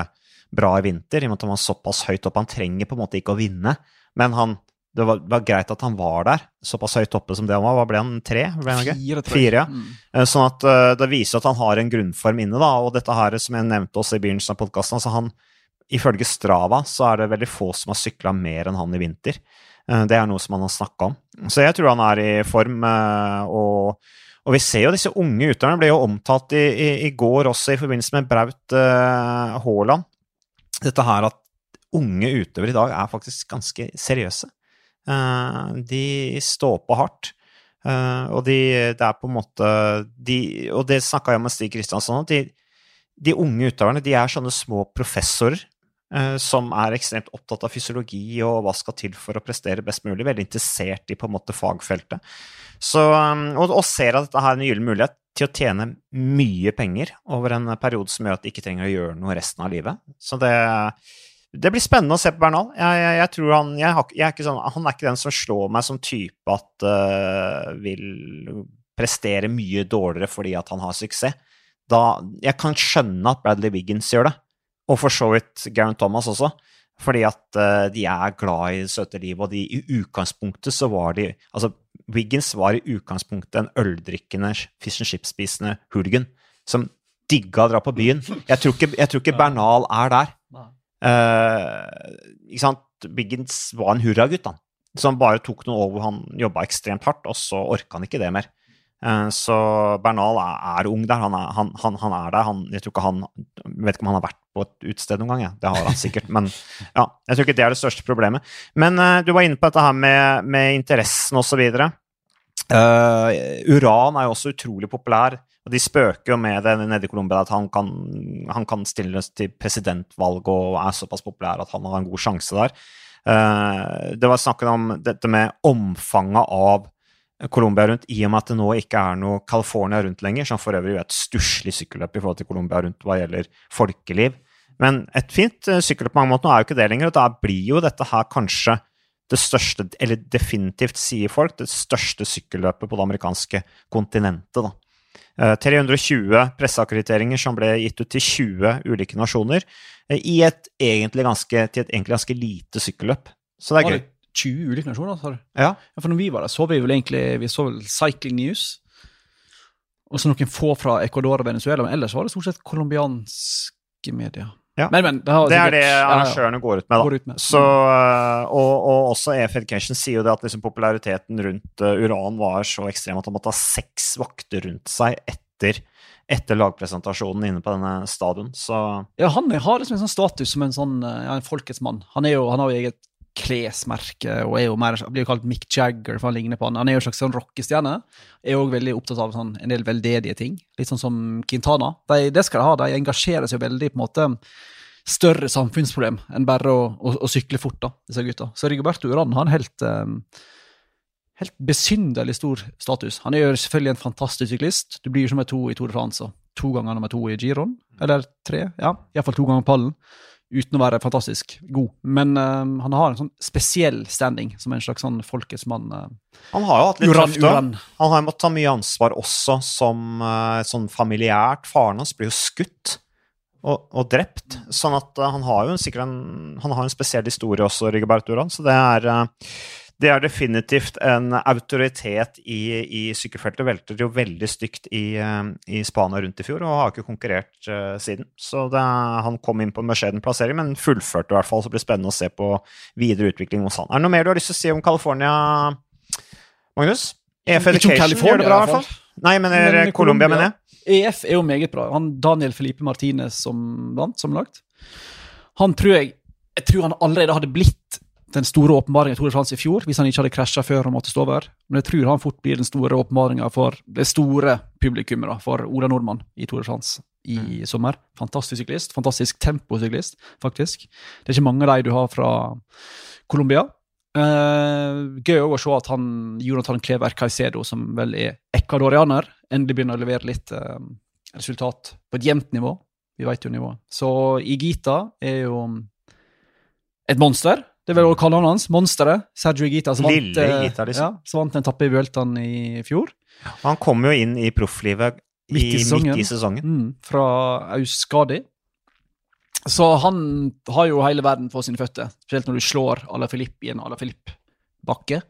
bra i vinter, i og med at han var såpass høyt oppe. Han trenger på en måte ikke å vinne, men han, det var, var, greit at han var der, såpass høyt oppe som det han var. Hva ble han? Tre? Ble han Fire, Fire, ja. Mm. Eh, sånn at uh, det viser at han har en grunnform inne, da. Og dette her som jeg nevnte også i begynnelsen av podkasten, altså han Ifølge Strava så er det veldig få som har sykla mer enn han i vinter. Uh, det er noe som han har snakka om. Så jeg tror han er i form, og og vi ser jo disse unge utøverne ble jo omtalt i, i, i, går også i forbindelse med Braut Haaland dette her at unge utøvere i dag er faktisk ganske seriøse. Uh, de står på hardt. Uh, og de, det er på en måte de, Og det snakka jeg med Stig Kristiansson om. De, de, unge utøverne de er sånne små professorer uh, som er ekstremt opptatt av fysiologi og hva skal til for å prestere best mulig. Veldig interessert i på en måte fagfeltet. Så, og, og ser at dette er en gyllen mulighet til å tjene mye penger over en periode som gjør at de ikke trenger å gjøre noe resten av livet. Så det, det blir spennende å se på Bernal. Jeg, jeg, jeg tror han, jeg, er sånn, han er ikke den som slår meg som type at uh, vil prestere mye dårligere fordi at han har suksess. Da, jeg kan skjønne at Bradley Wiggins gjør det, og for så vidt Garen Thomas også. Fordi at uh, de er glad i det søte livet, og de, i utgangspunktet så var de Altså, Wiggins var i utgangspunktet en øldrikkende, fish and chips-spisende hooligan som digga å dra på byen. Jeg tror ikke, jeg tror ikke Bernal er der. Uh, ikke sant? Wiggins var en hurragutt, han. Som bare tok noe over. Han jobba ekstremt hardt, og så orka han ikke det mer. Uh, så Bernal er, ung der. Han er, han, han, han er der. jeg tror ikke han vet ikke om han har vært på et utested noen gang. Ja. Det har han sikkert. Men ja, jeg tror ikke det er det største problemet. Men uh, du var inne på dette her med, med interessen osv. Uh, uran er jo også utrolig populær. og De spøker jo med det nede i Colombia at han kan, han kan stilles til presidentvalg og er såpass populær at han har en god sjanse der. Uh, det var snakket om dette med omfanget av Colombia rundt, i og med at det nå ikke er noe California rundt lenger, som for øvrig er et stusslig sykkelløp i forhold til Colombia rundt hva gjelder folkeliv. Men et fint uh, sykkelløp på mange måter. Nå er jo ikke det lenger, og da blir jo dette her kanskje det største, eller definitivt, sier folk, det største sykkelløpet på det amerikanske kontinentet. da. 320 presseakkrediteringer som ble gitt ut til 20 ulike nasjoner, i et egentlig ganske, til et egentlig ganske lite sykkelløp. Så det er gøy. 20 ulike nasjoner, sa du? Ja. ja. For når vi var der, så vi vel egentlig vi så vel Cycling News. Og så noen få fra Ecuador og Venezuela, men ellers var det stort sett colombianske medier. Ja. Men, men, det, det, er det arrangørene går ut med. da. Ut med. Så, eh, og, og, også EF Education sier jo det at liksom populariteten rundt uh, uran var så ekstrem at han måtte ha seks vakter rundt seg etter, etter lagpresentasjonen inne på denne stadion. Så Ja, han har liksom en sånn status som en sånn ja, en folkets mann. Han, jo, han har jo eget klesmerke og er jo mer, blir jo kalt Mick Jagger, for han ligner på han. Han er jo en slags sånn rockestjerne. Er òg veldig opptatt av sånn, en del veldedige ting, litt sånn som Quintana. De, det skal de ha, de engasjerer seg veldig på en måte større samfunnsproblem enn bare å, å, å sykle fort, da, disse gutta. Så Rigoberto Uran har en helt, um, helt besynderlig stor status. Han er jo selvfølgelig en fantastisk syklist. Du blir jo som nummer to i Tour de France og to ganger nummer to i Giron. Eller tre, ja. Iallfall to ganger pallen uten å være fantastisk god. Men uh, han har en sånn spesiell standing, som en slags sånn folkets mann. Uh, han har jo hatt litt uran, uran. Han har måttet ta mye ansvar også som uh, sånn familiært. Faren hans blir jo skutt og, og drept, sånn at han har jo sikkert en, han har en spesiell historie også, Rigobert Uran, så det er det er definitivt en autoritet i, i sykkelfeltet. Velter jo veldig stygt i, i, Spania rundt i fjor og har ikke konkurrert uh, siden. Så det, han kom inn på en beskjeden plassering, men fullførte i hvert fall. Så det blir spennende å se på videre utvikling hos han. Er det noe mer du har lyst til å si om California, Magnus? EF Education gjør det bra, i hvert fall. Nei, men, er, men Colombia, mener jeg. EF er jo meget bra. Han Daniel Felipe Martinez som vant, som lagt. Han tror jeg Jeg tror han allerede hadde blitt den store åpenbaringen i Tour France i fjor, hvis han ikke hadde krasja før han måtte stå over. Men jeg tror han fort blir den store åpenbaringa for det store publikummet, for Ola Nordmann i Tore France i mm. sommer. Fantastisk syklist. Fantastisk temposyklist, faktisk. Det er ikke mange av de du har fra Colombia. Uh, gøy å se at han Jonathan Klever Caicedo, som vel er ecuadorianer, endelig begynner å levere litt uh, resultat på et jevnt nivå. Vi vet jo nivået. Så Igita er jo et monster. Det er vel kallenavnet hans. Monsteret. Sergio Gita. Som vant, Gita, liksom. Ja, vant en etappe i Vueltaen i fjor. Han kom jo inn i profflivet i, midt, i sesongen. Midt i sesongen. Mm, fra Auskadi. Så han har jo hele verden på sine føtter. Spesielt når du slår Ala Filip i en Ala Filip-bakke.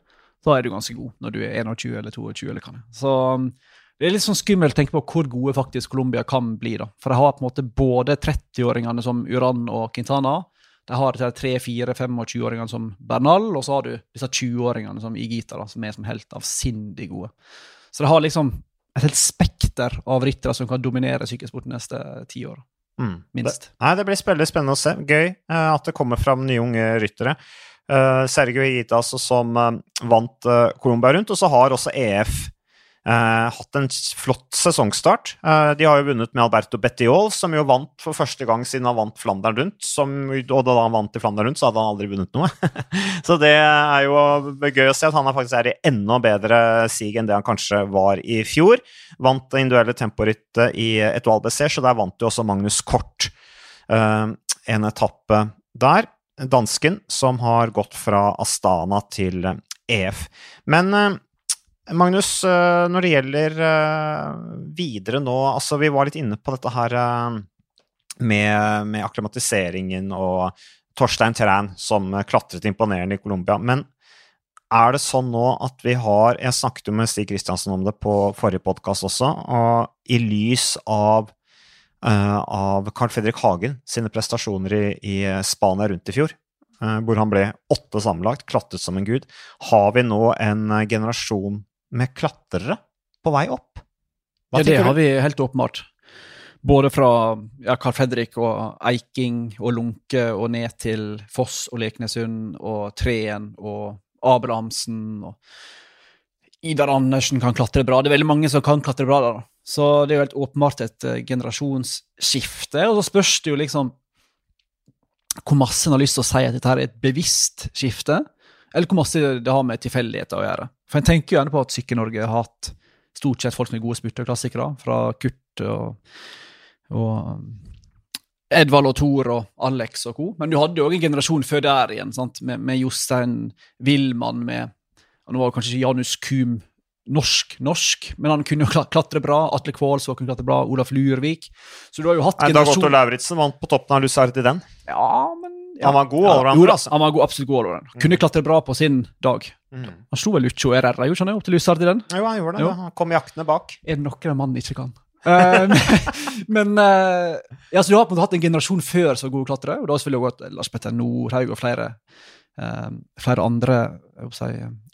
Da er du ganske god når du er 21 eller 22. eller det Så um, det er litt sånn skummelt å tenke på hvor gode faktisk Colombia kan bli. da. For de har på en måte både 30-åringene som Uran og Quintana. De har 3-4-25-åringene som Bernal, og så har du disse 20-åringene som Igita, da, som er som helt avsindig gode. Så de har liksom et helt spekter av ryttere som kan dominere sykkelsporten neste ti år. Mm. Minst. Det, nei, det blir veldig spennende å se. Gøy uh, at det kommer fram nye unge ryttere. Uh, Sergio Igita altså, som uh, vant Colombia rundt, og så har også EF Uh, hatt en flott sesongstart. Uh, de har jo vunnet med Alberto Bettiol, som jo vant for første gang siden han vant Flandern rundt. Som, og da han vant i Flandern rundt, så hadde han aldri vunnet noe. så det er jo gøy å se at han er faktisk er i enda bedre sig enn det han kanskje var i fjor. Vant det individuelle temporittet i Etoile BC, så der vant jo også Magnus Kort uh, en etappe der. Dansken som har gått fra Astana til EF. Men Magnus, når det gjelder videre nå altså Vi var litt inne på dette her med, med akklimatiseringen og Torstein Træn som klatret imponerende i Colombia. Men er det sånn nå at vi har Jeg snakket jo med Stig Kristiansen om det på forrige podkast også, og i lys av, av Carl Fredrik Hagen sine prestasjoner i, i Spania rundt i fjor, hvor han ble åtte sammenlagt, klatret som en gud, har vi nå en generasjon med klatrere på vei opp? Hva ja, det har vi helt åpenbart. Både fra ja, Carl Fredrik og Eiking og Lunke og ned til Foss og Leknesund og Treen og Abrahamsen og Idar Andersen kan klatre bra. Det er veldig mange som kan klatre bra. der. Så det er jo helt åpenbart et uh, generasjonsskifte. Og så spørs det jo liksom hvor masse en har lyst til å si at dette er et bevisst skifte, eller hvor masse det har med tilfeldigheter å gjøre. For jeg tenker jo gjerne på at Sykkel-Norge har hatt stort sett folk som er gode spurterklassikere, fra Kurt og, og um, Edvald og Thor og Alex og co. Men du hadde jo òg en generasjon før der igjen, sant? Med, med Jostein Wilman, med og Nå var det kanskje ikke Janus Kuhm norsk-norsk, men han kunne jo klatre bra. Atle Kvålsvåg kunne klatre bra. Olaf Lurvik. Så du har jo hatt generasjon... Dag Otto. Lauritzen vant på toppen av Lusard i den. Ja, ja. Han var god Ja, allrounder, altså. Han var god, absolutt god allrounder. Kunne klatre bra på sin dag. Mm. Han slo vel Lucho RR, gjorde han det, opp til Lysard i den? Jo, han gjorde det. Jo. Han kom jaktende bak. Er det noe den mannen ikke kan? Eh, men eh, ja, så du har på en måte hatt en generasjon før som var gode klatrere, og da har selvfølgelig også hatt Lars Petter Nordhaug og flere, eh, flere andre si,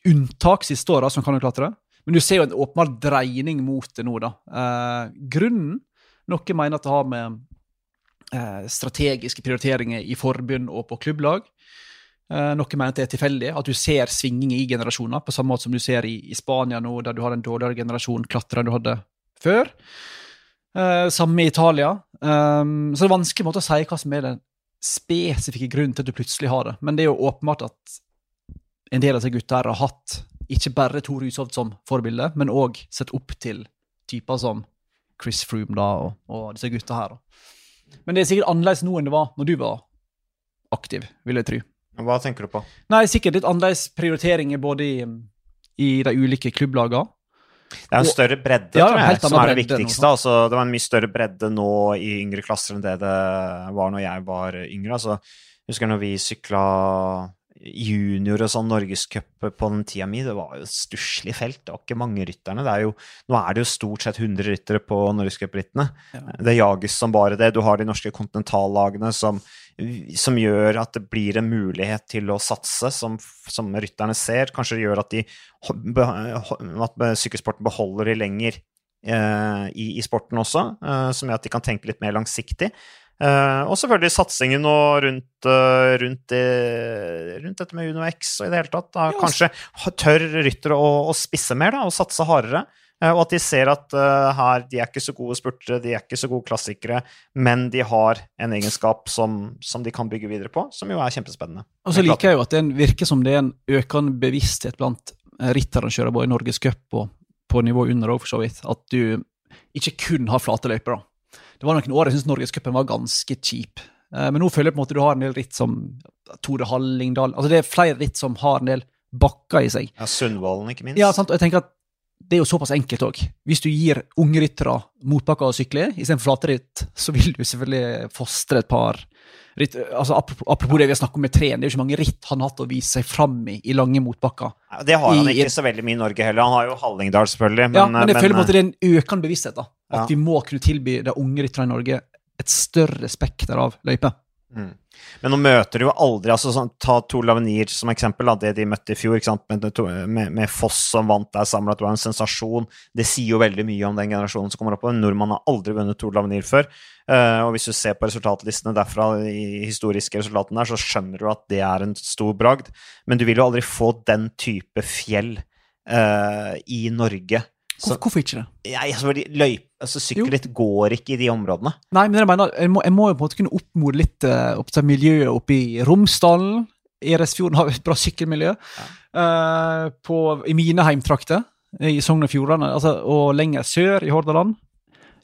unntak siste åra som kan jo klatre. Men du ser jo en åpenbar dreining mot det nå, da. Uh, grunnen Noen mener at det har med strategiske prioriteringer i forbund og på klubblag. Eh, noen mener at det er tilfeldig, at du ser svingninger i generasjoner, på samme måte som du ser i, i Spania nå, der du har en dårligere generasjon klatrere enn du hadde før. Eh, samme i Italia. Um, så det er vanskelig måte å si hva som er den spesifikke grunnen til at du plutselig har det. Men det er jo åpenbart at en del av disse gutta har hatt ikke bare Tor Hushovd som forbilde, men òg sett opp til typer som Chris Froome da, og, og disse gutta her. da. Men det er sikkert annerledes nå enn det var når du var aktiv, vil jeg tro. Hva tenker du på? Nei, sikkert litt annerledes prioriteringer både i, i de ulike klubblagene. Det er en større bredde, Ja, tror jeg, som er det viktigste. Altså, det var en mye større bredde nå i yngre klasser enn det det var når jeg var yngre. Altså, jeg husker når vi sykla junior og sånn norgescup på den tida mi, det var jo et stusslig felt. Det var ikke mange rytterne. Det er jo, nå er det jo stort sett 100 ryttere på norgescuprittene. Ja. Det jages som bare det. Du har de norske kontinentallagene som, som gjør at det blir en mulighet til å satse, som, som rytterne ser. Kanskje det gjør at, de, at sykkelsporten beholder de lenger eh, i, i sporten også, eh, som gjør at de kan tenke litt mer langsiktig. Eh, og selvfølgelig satsingen nå rundt, uh, rundt, det, rundt dette med Uno X og i det hele tatt. Da, Ja, kanskje tør ryttere å, å spisse mer da, og satse hardere. Uh, og at de ser at her, de er ikke så gode spurtere, de er ikke så gode klassikere, men de har en egenskap som, som de kan bygge videre på, som jo er kjempespennende. Og så liker jeg jo at det virker som det er en økende bevissthet blant rittarrangører både i Norges Cup og på nivå under òg, for så vidt. At du ikke kun har flate løyper. da. Det var noen år jeg syntes Norgescupen var ganske cheap. Eh, Men nå føler jeg på en måte du har en del ritt som Tore Hallingdal Altså det er flere ritt som har en del bakker i seg. Ja, Sundvolden, ikke minst. Ja, sant? Og jeg tenker at det er jo såpass enkelt òg. Hvis du gir unge ryttere motbakker å sykle istedenfor flateritt, så vil du selvfølgelig fostre et par ritt. Altså, apropos, det vi har snakket om med treen, det er jo ikke mange ritt han har hatt å vise seg fram i i lange motbakker. Det har han i- ikke så veldig mye i Norge heller. Han har jo Hallingdal, selvfølgelig. Men, ja, men jeg føler på en eh, måte det er en økende bevissthet. da. At Ja. vi må kunne tilby de unge rytterne i Norge et større spekter av løyper. Mm. Men nå møter du jo aldri altså sånn, Ta Tor Lavenir som eksempel, da, det de møtte i fjor? Med, med, med Foss som vant der samla, det var en sensasjon. Det sier jo veldig mye om den generasjonen som kommer opp. En nordmann har aldri vunnet Tor Lavenir før. Uh, og hvis du ser på resultatlistene derfra, de historiske resultatene der, så skjønner du at det er en stor bragd. Men du vil jo aldri få den type fjell uh, i Norge. Så, Hvorfor, ikke det? Nei, altså, fordi løyp, altså, Sykkelritt går ikke i de områdene. Nei, men jeg mener, jeg må, jeg må jo på en måte kunne oppmode litt uh, opp til miljøet oppe i Romsdalen. Eresfjorden har et bra sykkelmiljø. Eh, på, I mine heimtrakter, i Sogn og Fjordane, altså, og lenger sør, i Hordaland.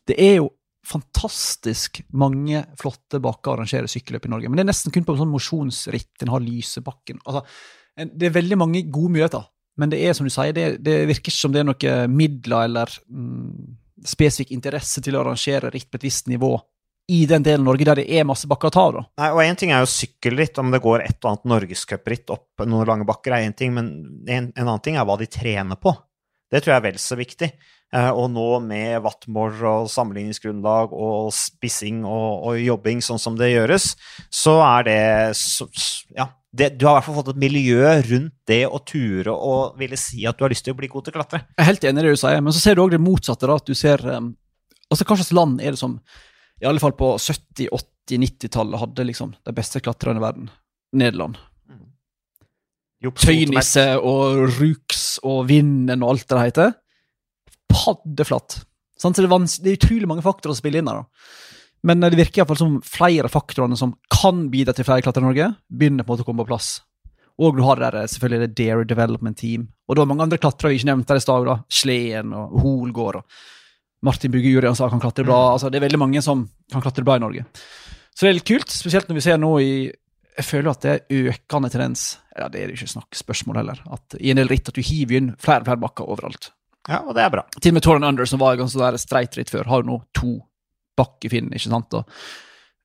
Det er jo fantastisk mange flotte bakker å arrangere sykkelløp i Norge. Men det er nesten kun på sånn mosjonsritt en har Lysebakken. Altså, en, det er veldig mange gode muligheter. Men det er som du sier, det, det virker ikke som det er noen midler eller mm, spesifikk interesse til å arrangere ritt på et visst nivå i den delen av Norge der det er masse bakker å ta av. da. Nei, og Én ting er jo sykkelritt, om det går et og annet norgescupritt opp noen lange bakker, er én ting, men en, en annen ting er hva de trener på. Det tror jeg er vel så viktig. Eh, og nå med wattmål og sammenligningsgrunnlag og spissing og, og jobbing sånn som det gjøres, så er det Ja, det, du har i hvert fall fått et miljø rundt det å ture og ville si at du har lyst til å bli god til å klatre. Jeg er helt enig i det du sier, men så ser du òg det motsatte. da, at du ser, um, altså Hva slags land er det som i alle fall på 70-, 80-, 90-tallet hadde liksom de beste klatrerne i verden? Nederland. Tøynisse og Ruks og Vinden og alt det det heter. Paddeflatt. Så det, er det er utrolig mange faktorer å spille inn her. da. Men eh, det virker i hvert fall som flere av faktorene som kan bidra til flere klatrere i Norge, begynner på en måte å komme på plass. Og du har der, selvfølgelig det Dare Development Team. Og du har mange andre klatrere vi ikke nevnte her i stad. da. Sleen og Holgård og Martin Bugge Jurian sa han kan klatre bra. altså Det er veldig mange som kan klatre bra i Norge. Så det er litt kult, spesielt når vi ser nå i Jeg føler at det er økende tendens Ja, det er det ikke snakk spørsmål heller. At I en del ritt at du hiver inn flere og flere bakker overalt. Ja, og det er bra. Til og med Torren Under, som var ganske ganske streit streitritt før, har jo nå to bakkefinn, ikke sant? Og,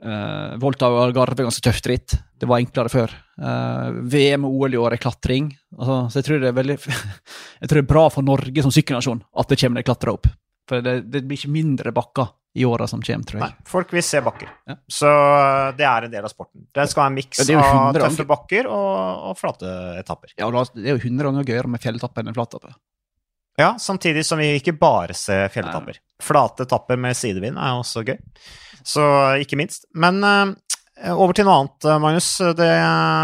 uh, Volta og Algarve ganske tøft ritt. Det var enklere før. Uh, VM og OL i år er klatring. Altså, så jeg tror, det er veldig, jeg tror det er bra for Norge som sykkelnasjon at det kommer klatre opp. For det, det blir ikke mindre bakker i åra som kommer, tror jeg. Nei, folk vil se bakker. Ja. Så uh, det er en del av sporten. Det skal være en miks Ja, av tøffe bakker og, og flate etapper. Ja, og Det er jo 100 ganger gøyere med fjelletapper enn en flatetappe. Ja, samtidig som vi ikke bare ser fjelletapper. Flate etapper med sidevind er også gøy. Så ikke minst. Men eh, over til noe annet, eh, Magnus. Det,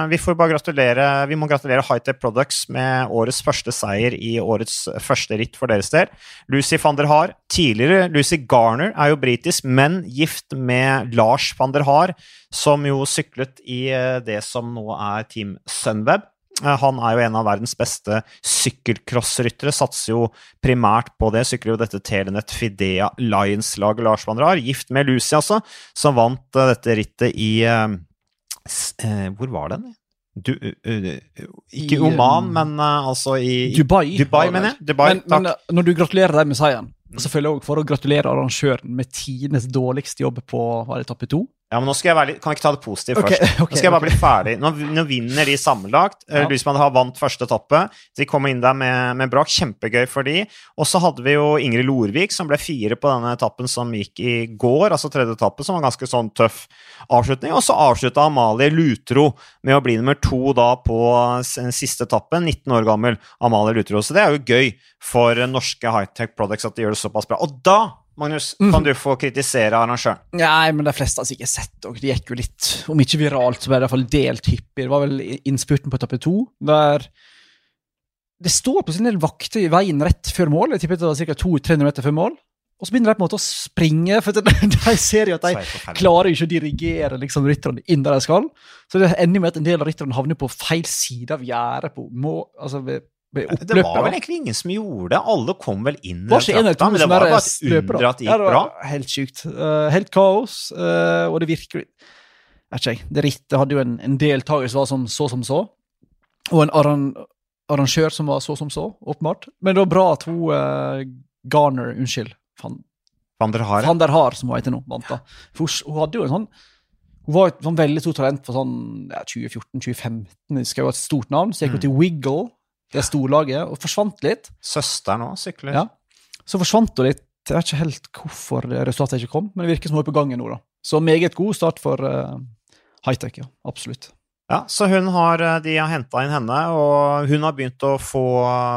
vi Vi må gratulere Hightech Products med årets første seier i årets første ritt for deres del. Lucy van der Haar, tidligere Lucy Garner, er jo britisk, men gift med Lars van der Haar, som jo syklet i eh, det som nå er Team Sunweb. Eh, Han er jo en av verdens beste sykkelcrossryttere, satser jo primært på det. Sykler jo dette Telenet Fidea Lions-laget Lars van der gift med Lucy, altså, som vant eh, dette rittet i eh, Hvor var den? Du, ikke I, Oman, men altså i Dubai. Dubai, mener jeg. Dubai, men, men når du gratulerer deg med seieren, så føler jeg også for å gratulere arrangøren med tidenes dårligste jobb på var det etappe to. Ja, men nå skal jeg være litt Kan vi ikke ta det positivt okay, først? Okay, nå skal jeg bare okay. bli ferdig. Nå, nå vinner de sammenlagt. Ja. Ja. Lysmann har vant første etappe. De kommer inn der med, med brak. Kjempegøy for de. Og så hadde vi jo Ingrid Lorvik, som ble fire på denne etappen som gikk i går, altså tredje etappe, som var en ganske sånn tøff avslutning. Og så avslutta Amalie Lutro med å bli nummer to da på siste etappe, 19 år gammel Amalie Lutro. Så det er jo gøy for norske high-tech products at de gjør det såpass bra. Og da, Magnus, kan du få kritisere arrangøren. Nei, men de fleste har sikkert sett og Det gikk jo litt, om ikke viralt, så ble det i hvert fall delt hyppig. Det var vel innspurten på etappe to, der det står på sin del vakter i veien rett før mål. Jeg tipper det var ca. 200-300 meter før mål. Og så begynner de på en måte å springe, for de, ser jo at de er det klarer ikke å dirigere liksom, rytterne inn der de skal. Så det ender med at en del av rytterne havner på feil side av gjerdet på mål. altså ved, ved Det var vel egentlig ingen som gjorde det. Alle kom vel inn i trakta, men det var bare et under at det gikk det bra. var Helt sjukt. Uh, helt kaos, uh, og det virker Vet ikke jeg. Det rittet hadde jo en, en deltaker som var som så som så, og en arran, arrangør som var så som så, åpenbart. Men det var bra at hun uh, Garner, unnskyld, van, Van der Haar. van der Haar, som hun heter nå, vant da. For hun, hun hadde jo en sånn hun var et sånn veldig stort talent for sånn ja, 2014-2015. Hun skrev et stort navn. Så gikk hun Mm. til Wiggle, det storlaget, og forsvant litt. Søsteren òg sykler. Ja. Så forsvant hun litt. Jeg vet ikke helt hvorfor resultatet ikke kom, men det virker som hun er på gangen nå. da. Så meget god start for uh, hightech, ja. Absolutt. Ja, så hun har, eh, de har henta inn henne, og hun har begynt å få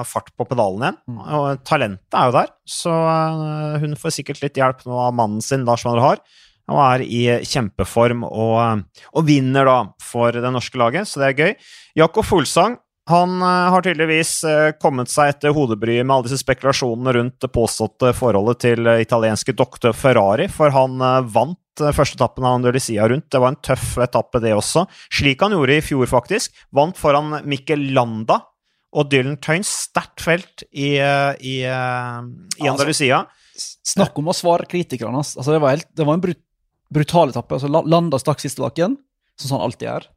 fart på pedalen igjen. Mm. Og talentet er jo der, så eh, hun får sikkert litt hjelp nå av mannen sin, Lars van der Haar. Og er i kjempeform og, og vinner da for det norske laget, så det er gøy. Jakob Folsang han eh, har tydeligvis eh, kommet seg etter hodebryet med alle disse spekulasjonene rundt det påståtte forholdet til eh, italienske doktor Ferrari, for han vant førsteetappen første etappen av Andalusia rundt. Det var en tøff etappe, det også. Slik han gjorde i fjor, faktisk. Vant foran Mikkel Landa og Dylan Tøynes. Sterkt felt i, i, i, Andalusia. Altså, Andalusia. Snakk om å svare kritikerne. Altså, det, var helt, det var en brut, brutal etappe. Altså, Landa stakk siste bakken, sånn som han alltid er.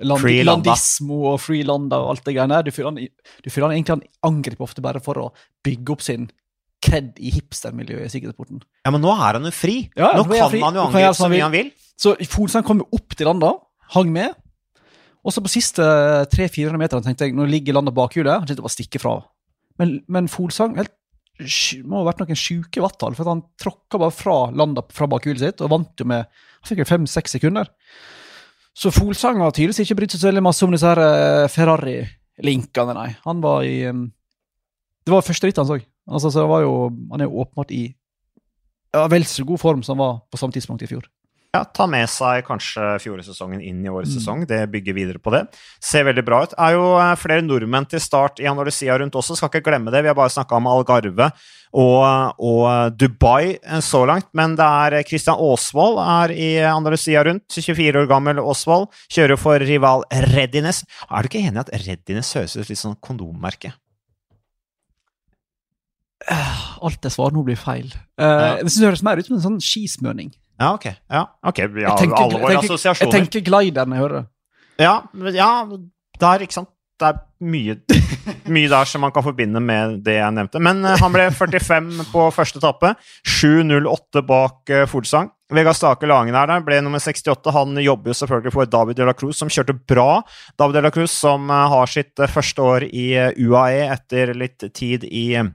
Land, Landismo og free Landa og alt det greiene der. Du føler han, du føler han egentlig han angriper ofte bare for å bygge opp sin kred i hipstermiljøet i sikkerhetsporten. Ja, men nå er han jo fri. Ja, nå nå kan fri. han jo angripe så mye han vil. Så Folsang kom jo opp til landa, hang med. Og så på siste 300-400 meterne tenkte jeg, nå ligger landa bakhjulet, han kjente bare stikke fra. Men, men Folsang helt, må ha vært noen sjuke wattall, for han tråkka bare fra landa fra bakhjulet sitt, og vant jo med han fikk jo fem-seks sekunder. Så Folsang har tydeligvis ikke brydd seg så veldig masse om disse her eh, Ferrari-linkene, nei. Han var i um, Det var første rittet han så. Altså, så var jo, han er jo åpenbart i ja, vel så god form som han var på samme tidspunkt i fjor. Ja, ta med seg kanskje fjorårssesongen inn i årets Mm. sesong. Det bygger videre på det. Ser veldig bra ut. Er jo eh, flere nordmenn til start i Andalusia rundt også, skal ikke glemme det. Vi har bare snakka om Algarve og, og Dubai eh, så langt, men det er eh, Christian Aasvold er i Andalusia rundt. 24 år gammel Aasvold. Kjører for rival Reddines. Er du ikke enig i at Reddines høres ut litt sånn kondommerke? Alt jeg svarer nå, blir feil. Uh, Ja. Det høres mer ut som en sånn skismøring. Ja, ok. Ja, okay. Vi Jeg har tenker, alle våre jeg tenker, jeg tenker glider når jeg hører det. Ja, ja, der, ikke sant. Det er mye, mye der som man kan forbinde med det jeg nevnte. Men eh, han ble 45 på første etappe. 7.08 bak uh, Folsang. Vegard Stake Langen er der, ble nummer 68. Han jobber jo selvfølgelig for David de la Cruz, som kjørte bra. David de la Cruz som eh, har sitt eh, første år i eh, UAE etter litt tid i eh,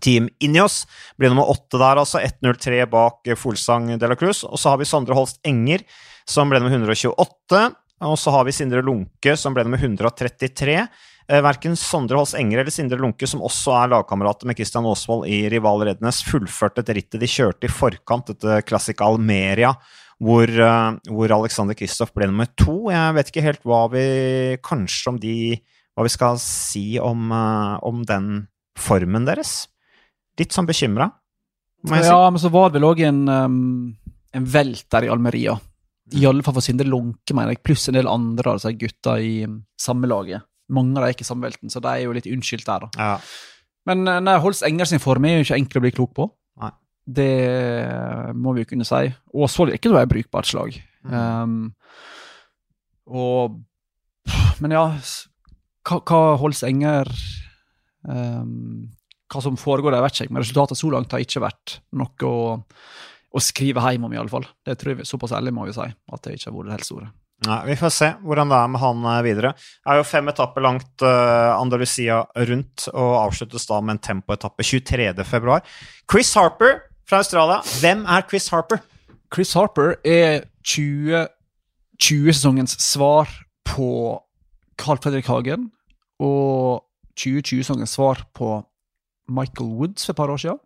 Team Ineos. blir nummer åtte der, altså. 1.03 bak eh, Folsang de la Cruz. Og så har vi Sondre Holst Enger, som ble nummer 128. Og så har vi Sindre Lunke, som ble nummer 133. Eh, Verken Sondre Holst Enger eller Sindre Lunke, som også er lagkamerater med Christian Aasvold i Rival Rednes, fullførte et rittet de kjørte i forkant, dette Classic Almeria, hvor, eh, hvor Alexander Kristoff ble nummer to. Jeg vet ikke helt hva vi Kanskje om de Hva vi skal si om, om den formen deres. Litt sånn bekymra, si. Ja, men så var det vel òg en, um, en velt der i Almeria. I alle fall for Sindre Lunke, mener jeg, pluss en del andre av altså gutta i um, samme laget. Mange av dem er ikke samme velten, så de er jo litt unnskyldt der, da. Ja. Men uh, nei, Holst Enger sin form er jo ikke enkel å bli klok på. Nei. Det må vi jo kunne si. Åsvold er ikke noe brukbart slag. Mm. Um, og Men ja, hva, hva Holst Enger um, Hva som foregår der, vet ikke jeg, men resultatet så langt har ikke vært noe å, å skrive hjem om, i alle fall. Det tror jeg Såpass ærlig må vi si, at det ikke har vært helt store. Nei, vi får se hvordan det er med han eh, videre. Det er jo fem etapper langt uh, Andalusia rundt, og avsluttes da med en tempoetappe 23.2. Chris Harper fra Australia. Hvem er Chris Harper? Chris Harper er 2020-sesongens svar på Carl Fredrik Hagen, og 2020-sesongens svar på Michael Woods for et par år siden.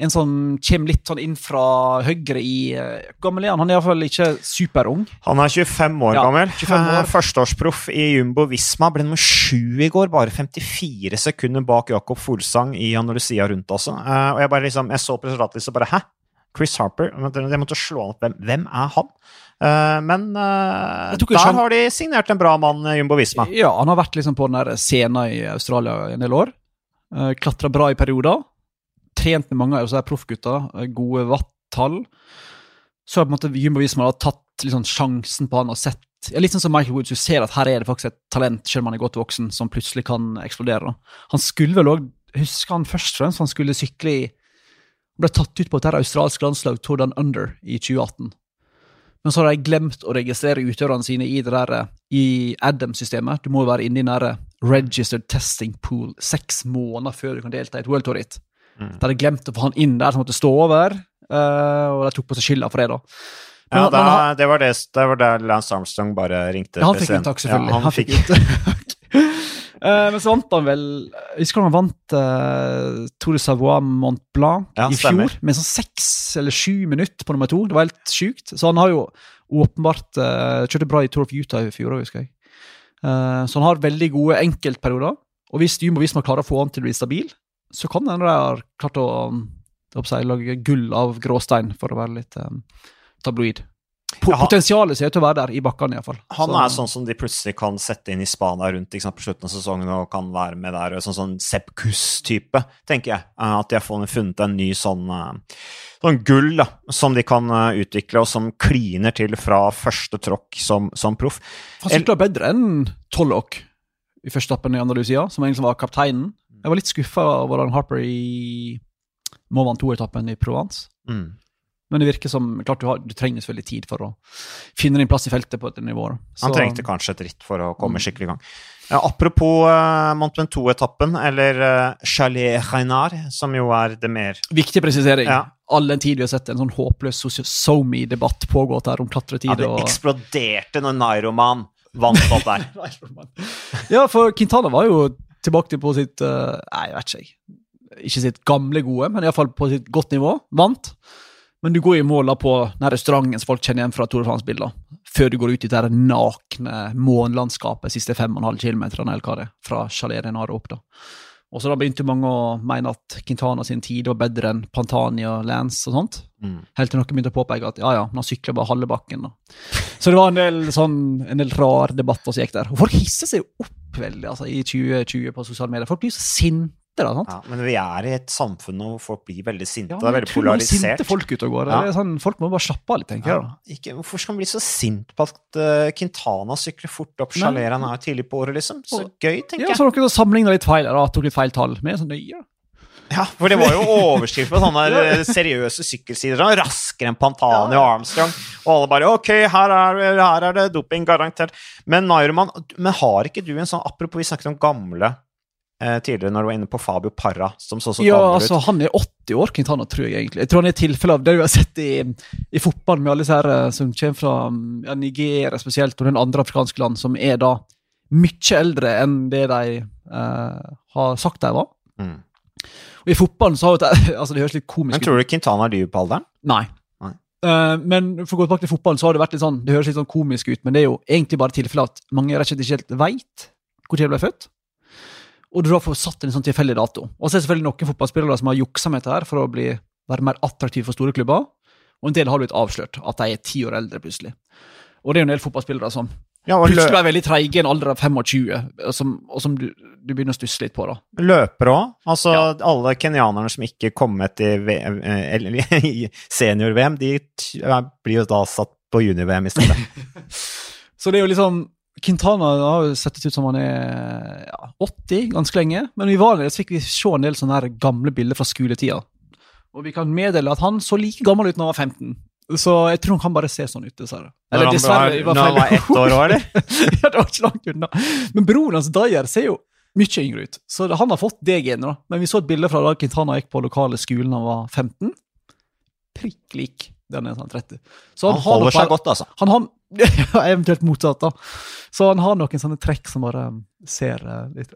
En som kommer litt sånn inn fra høyre i uh, Gammel er han? Han er iallfall ikke superung. Han er 25 år Ja, gammel. 25 år. Eh, Førsteårsproff i Jumbo Visma. Ble nummer sju i går, bare 54 sekunder bak Jakob Folsang i Andalusia rundt, altså. Eh, og jeg bare liksom, jeg så på resultatlista bare Hæ? Chris Harper? Jeg måtte- slå han opp. Hvem, hvem er han? Eh, men eh, der han... har de signert en bra mann, eh, Jumbo Visma. Ja, han har vært liksom på den der scenen i Australia en del år. Uh, Klatra bra i perioder. Trent med mange av disse proffgutta. eh, gode watt-tall. Så har på en måte Jumbo Visma tatt sånn sjansen på han og sett ja, Litt sånn som Michael Woods, du ser at her er det faktisk et talent, selv om han er godt voksen, som plutselig kan eksplodere. Han skulle vel òg Husker han først og fremst han skulle sykle i ble tatt ut på et australsk landslag, Tour Under, i 2018. Men så har de glemt å registrere utøverne sine i det der, eh, i Adam-systemet. Du må jo være inne i den der registered testing pool seks måneder før du kan delta i et World Tour-ritt. Mm. De hadde glemt å få han inn der, som måtte stå over, eh, og de tok på seg skylda for det. da. Men Ja, da, han det, var det, det var der Lance Armstrong bare ringte. ja, han fikk unntak, selvfølgelig. Ja, han han fikk fikk, uttak. Eh, men så vant han vel Jeg husker han vant uh, Tour de Savoie Mont Blanc Ja, i fjor, med sånn seks eller sju minutter på nummer to. Det var helt sjukt. Så han har jo åpenbart uh, kjørte bra i Tour of Utah i fjor òg, husker jeg. Eh, så han har veldig gode enkeltperioder. Og hvis Jumo hvis man klarer å få han til å bli stabil, så kan hende de har klart å, um, å si, lage gull av gråstein, for å være litt um, tabloid. Po Potensialet ser ut til å være der, i bakkene iallfall. Han er sånn som de plutselig kan sette inn i Spania rundt sant, på slutten av sesongen og kan være med der. Sånn, sånn Sepp Kuss-type, tenker jeg. Eh, At de har funnet en ny sånn, eh, sånn gull da, som de kan eh, utvikle, og som kliner til fra første tråkk som, som proff. Han sykla bedre enn Tollock i første etappen i Andalusia, som egentlig var kapteinen. Jeg var litt skuffa over han Harper i Må vant to-etappen i Provence. Mm. Men det virker som klart du, har, du trenger selvfølgelig tid for å finne din plass i feltet på et nivå. Så. Han trengte kanskje et ritt for å komme Mm. skikkelig i gang. Ja, apropos uh, Mont Ventoux-etappen, eller uh, Chalet Reynard, som jo er det mer Viktig presisering. Ja. All den tid vi har sett en sånn håpløs SoMe-debatt pågått her om Ja, det og eksploderte når Nairoman vant opp der. Ja, for Quintana var jo tilbake til på sitt uh, Nei, jeg vet ikke. Ikke sitt gamle gode, men iallfall på sitt godt nivå. Vant. Men du går i mål på den restauranten som folk kjenner igjen fra Tore de France-bilder, før du går ut i det nakne månelandskapet siste 5,5 km eller hva det er, fra Chalet Renard opp. da. Og så da begynte mange å mene at Quintana sin tid var bedre enn Pantani og Lance og sånt. Mm. Helt til noen begynte å påpeke at ja, ja, han sykler bare halve bakken. da. Så det var en del sånn, en del rar debatter som gikk der. Og folk hisser seg opp veldig altså, i 2020 på sosiale medier. Folk blir så sinte. Da, sant? Ja, men vi er i et samfunn hvor folk blir veldig sinte. Ja, det er veldig polarisert. Sinte folk ute og går. Ja. Sånn, folk må bare slappe av litt, tenker jeg. da. Ikke, hvorfor skal man bli så sint på at uh, Quintana sykler fort opp Nei. han er tidlig på året, liksom? Så Og- gøy, tenker Ja, jeg. så har dere sammenligna litt feil da, tok litt feil tall. Men jeg er så nøye. Ja, for det var jo overskrift på sånne eh, seriøse sykkelsider. Sånn, raskere enn Pantani og Armstrong. Og alle bare Ok, her er, her er det doping, garantert. Men Nairman, men har ikke du en sånn Apropos, vi snakket om gamle tidligere når du var inne på Fabio Parra, som så så Ja, altså, ut. han er 80 år, Quintana, tror jeg egentlig. Jeg tror han er tilfelle av det vi har sett i, i fotball med alle disse her eh, som kommer fra mm, ja, Nigeria spesielt, og den andre afrikanske land, som er da mye eldre enn det de eh, har sagt de var. Mm. Og i fotballen så har jo det Altså, det høres litt komisk ut. Men tror du Quintana er dyr på alderen? Nei. Nei. Eh, men for å gå tilbake til fotballen, så har det vært litt sånn Det høres litt sånn komisk ut, men det er jo egentlig bare tilfelle at mange rett og slett ikke helt veit når de ble født. Og du da får satt en sånn tilfeldig dato. Og så er det selvfølgelig noen fotballspillere som har juksa med dette her for å bli, være mer attraktive for store klubber. Og en del har blitt avslørt, at de er ti år eldre plutselig. Og det er jo en del fotballspillere som Ja, plutselig er veldig treige i en alder av 25, og som, og som du, du begynner å stusse litt på. da. løpere òg. Altså, Ja. alle kenyanerne som ikke kom med til V- eh, i senior-VM, de blir jo da satt på junior-VM i stedet. Så det er jo liksom Quintana har jo sett ut som han er ja, 80 ganske lenge, men vi var der, så fikk vi se en del sånne her gamle bilder fra skoletida. Og vi kan meddele at han så like gammel ut når han var 15. Så jeg tror han kan bare se sånn ut, dessverre. Eller var, det var når han var ett år òg, eller? ja, det var ikke langt unna. Men broren hans, Dyer, ser jo mye yngre ut. Så han har fått det genet, da. Men vi så et bilde fra da Quintana gikk på lokale skolen da han var 15. Prikk lik den er sånn 30. Så Han han holder seg godt, altså. han har eventuelt motsatt, da. Så han har noen sånne trekk som bare um, ser uh, litt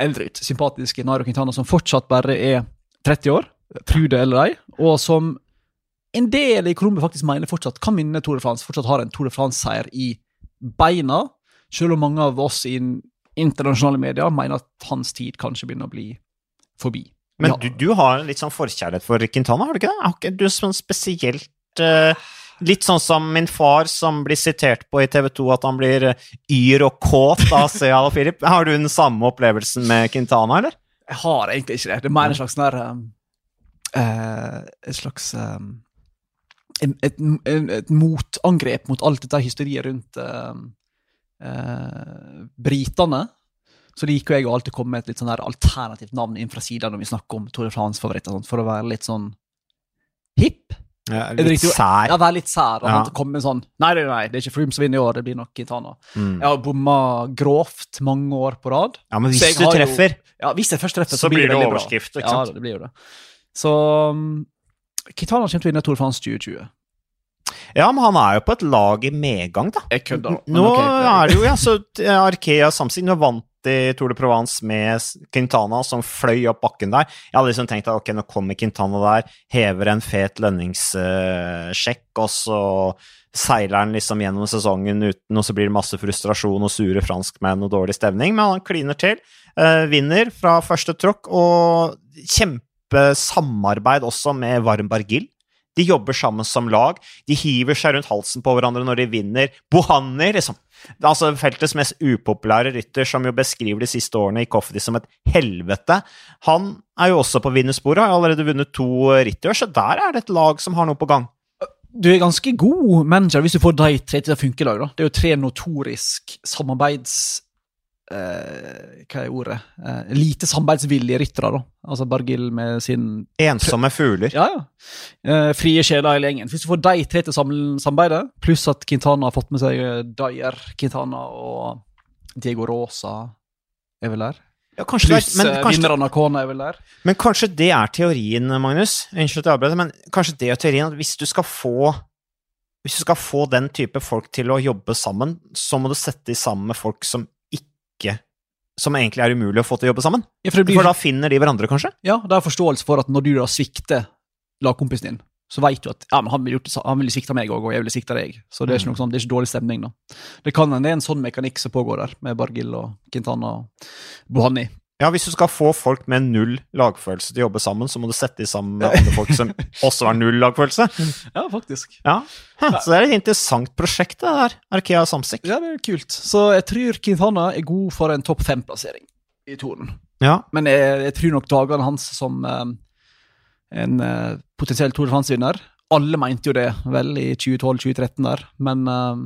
eldre ut. Sympatiske Nairo Quintana som fortsatt bare er 30 år, tru det eller ei, og som en del i Colombia faktisk mener fortsatt kan vinne Tour de France, fortsatt har en Tour de France-seier i beina, selv om mange av oss i internasjonale medier mener at hans tid kanskje begynner å bli forbi. Men Ja. du, du har en litt sånn forkjærlighet for Quintana, har du ikke det? Du ikke du sånn spesielt eh, Litt sånn som min far, som blir sitert på i TV 2 at han blir eh, yr og kåt av Seal og Filip. Har du den samme opplevelsen med Quintana, eller? Jeg har egentlig ikke det. Det er mer en slags sånn der um, eh, Et slags um, et, et, et motangrep mot alt dette hysteriet rundt uh, uh, britene. Så liker jeg å alltid komme med et litt sånn her alternativt navn inn fra sida når vi snakker om Tour de France-favoritter, sånn, for å være litt sånn hipp. Ja, litt sær. Ja, vær litt sær. Og Ja. ja. komme med sånn Nei, nei, nei, det er ikke Froome som vinner i år, det blir nok Kitana. Mm. Jeg har bomma grovt mange år på rad. Ja, men hvis du treffer, jo- Ja, hvis jeg først treffer, Så blir det bra. overskrift, Ja, det blir jo det. Så um, Kitana kommer til å vinne Tour France 2020. Ja, men han er jo på et lag i medgang, da. Jeg kødder. Nå okay, er det jo ja, så Arkea Samsing nå vant i Tour de Provence med Quintana, som fløy opp bakken der. Jeg hadde liksom tenkt at ok, nå kommer Quintana der, hever en fet lønningssjekk, og så seiler han liksom gjennom sesongen uten, og så blir det masse frustrasjon og sure franskmenn og dårlig stemning, men han kliner til. eh, vinner fra første tråkk, og kjempesamarbeid også med Varm Bargill. De jobber sammen som lag. De hiver seg rundt halsen på hverandre når de vinner. Bohanni, liksom. Det er altså feltets mest upopulære rytter, som jo beskriver de siste årene i Coffedy som et helvete. Han er jo også på vinnersporet, har allerede vunnet to ritt så der er det et lag som har noe på gang. Du er ganske god manager hvis du får de tre til å funke i lag. Det er jo tre notorisk samarbeids... Eh, hva er ordet? Eh, lite samarbeidsvillige ryttere, da. Altså Bargill med sin Ensomme fugler. Ja, ja. Eh, frie sjeler i gjengen. Hvis du får de tre til sam- samarbeide, pluss at Quintana har fått med seg eh, Dyer, Quintana og Diego Rosa er vel der. Ja, kanskje det Pluss er, men, eh, kanskje, vinneren av Kona er vel der. men kanskje det er teorien, Magnus. Unnskyld at men kanskje det er teorien at hvis du skal få hvis du skal få den type folk til å jobbe sammen, så må du sette de sammen med folk som ikke Som egentlig er umulig å få til å jobbe sammen. Ja, for det blir, For da finner de hverandre, kanskje? ja, det er forståelse for at når du da svikter lagkompisen din, så vet du at ja, men han gjort han ville svikta meg òg, og jeg ville svikta deg. Så det er ikke noe sånn, det er ikke dårlig stemning. da. Det kan hende det er en sånn mekanikk som pågår der, med Bargill og Quintana og Bohanni. Ja, Hvis du skal få folk med null lagfølelse til å jobbe sammen, så må du sette dem sammen med andre folk som også har null lagfølelse. Ja, faktisk. Ja, Så det er et interessant prosjekt, det der. Arkea Samsik. Ja, det er kult. Så jeg tror Kintana er god for en topp fem-plassering i toren. Ja. Men jeg, jeg tror nok dagene hans som eh, en eh, potensiell Tour de France-vinner Alle mente jo det vel i 2012-2013 der, men eh,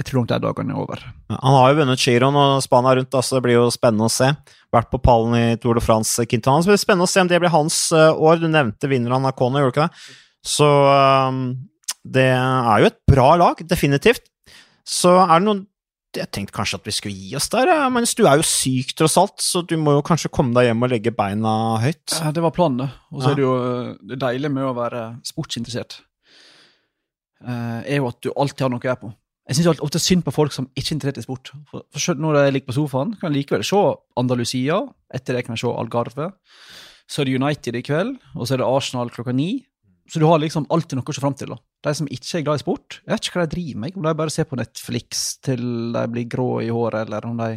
jeg tror nok de dagene er over. Han har jo vunnet Giron og Spania rundt, så så det blir jo spennende å se. Vært på pallen i Tour de France, Quintana. Så det blir spennende å se om det blir hans eh, år. Du nevnte vinneren av Kona, gjorde du ikke det? Så eh, det er jo et bra lag, definitivt. Så er det noen Jeg tenkte kanskje at vi skulle gi oss der, men du er jo syk tross alt, så du må jo kanskje komme deg hjem og legge beina høyt. Ja, Det var planen. Og så Ja. er det jo eh, det deilige med å være sportsinteressert, eh, er jo at du alltid har noe å gjøre på. Jeg syns ofte synd på folk som ikke er interessert i sport. For, for selv når jeg ligger på sofaen, kan jeg likevel se Andalusia. Etter det kan jeg se Algarve. Så er det United i kveld, og så er det Arsenal klokka ni. Så du har liksom alltid noe å se fram til. da. De som ikke er glad i sport, jeg vet ikke hva de driver med. Om de bare ser på Netflix til de blir grå i håret, eller om de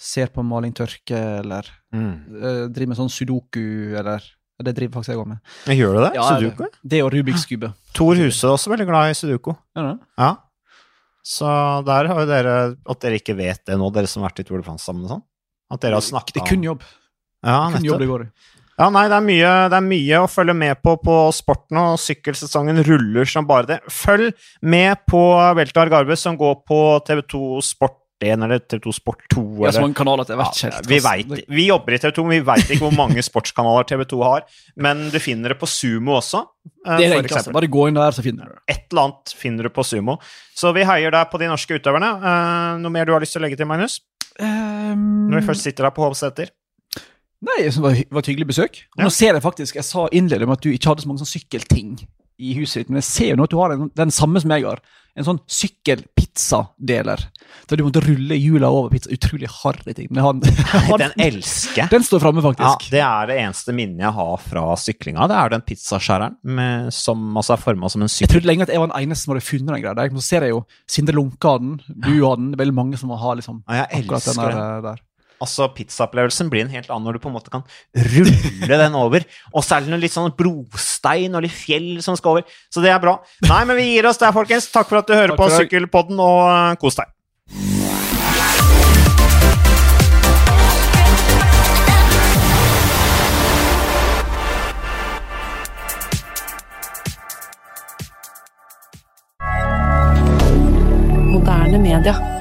ser på Maling Tørke, eller Mm. uh, driver med sånn sudoku, eller Det driver faktisk jeg òg med. Men Gjør du det? Ja, Sudoku? Det og Rubiks kube. Tor Huse er også veldig glad i sudoku. Ja, det? Ja. Så der har jo dere At dere ikke vet det nå, dere som har vært i Tour de France sammen og sånn. At dere har snakket Det er kun jobb. Ja, Kun jobb det går i. Ja, nei, det er, mye, det er mye å følge med på på sporten, og sykkelsesongen ruller som bare det. Følg med på Veltar Garbe, som går på TV2 Sport 1 eller TV2 Sport 2. Eller, ja, så mange kanaler at jeg vet ikke helt. vi, vet, vi jobber i TV2, men vi veit ikke hvor mange sportskanaler TV2 har. Men du finner det på Sumo også, eh, Det er det. Bare gå inn der, så finner du det. Et eller annet finner du på Sumo. Så vi heier deg på de norske utøverne. Eh, noe mer du har lyst til å legge til, Magnus? Um... Når vi først sitter her på Hovseter? Nei, det var, det var et hyggelig besøk. Ja. Nå ser jeg faktisk, jeg sa innledende at du ikke hadde så mange sånn sykkelting i huset ditt, men jeg ser jo nå at du har en, den samme som jeg har. En sånn sykkelpizzadeler. Der du måtte rulle hjula over pizza. Utrolig harry ting. Men han, har, Den elsker den står framme, Ja, faktisk. det er det eneste minnet jeg har fra syklinga. Det er den pizzaskjæreren med- som altså er forma som en Jeg trodde lenge at jeg var den eneste som hadde funnet den greia. der. Nå ser jeg jo Sindre Lunka den, du har den. Det er veldig mange som har liksom ja, akkurat den der. der. Altså, Pizzaopplevelsen blir en helt annen når du på en måte kan rulle den over. Og så er det noe litt sånn brostein og litt fjell som skal over. Så det er bra. Nei, men vi gir oss der, folkens. Takk for at du hører Takk på. Sykkelpodden, og eh, kos deg. Moderne media.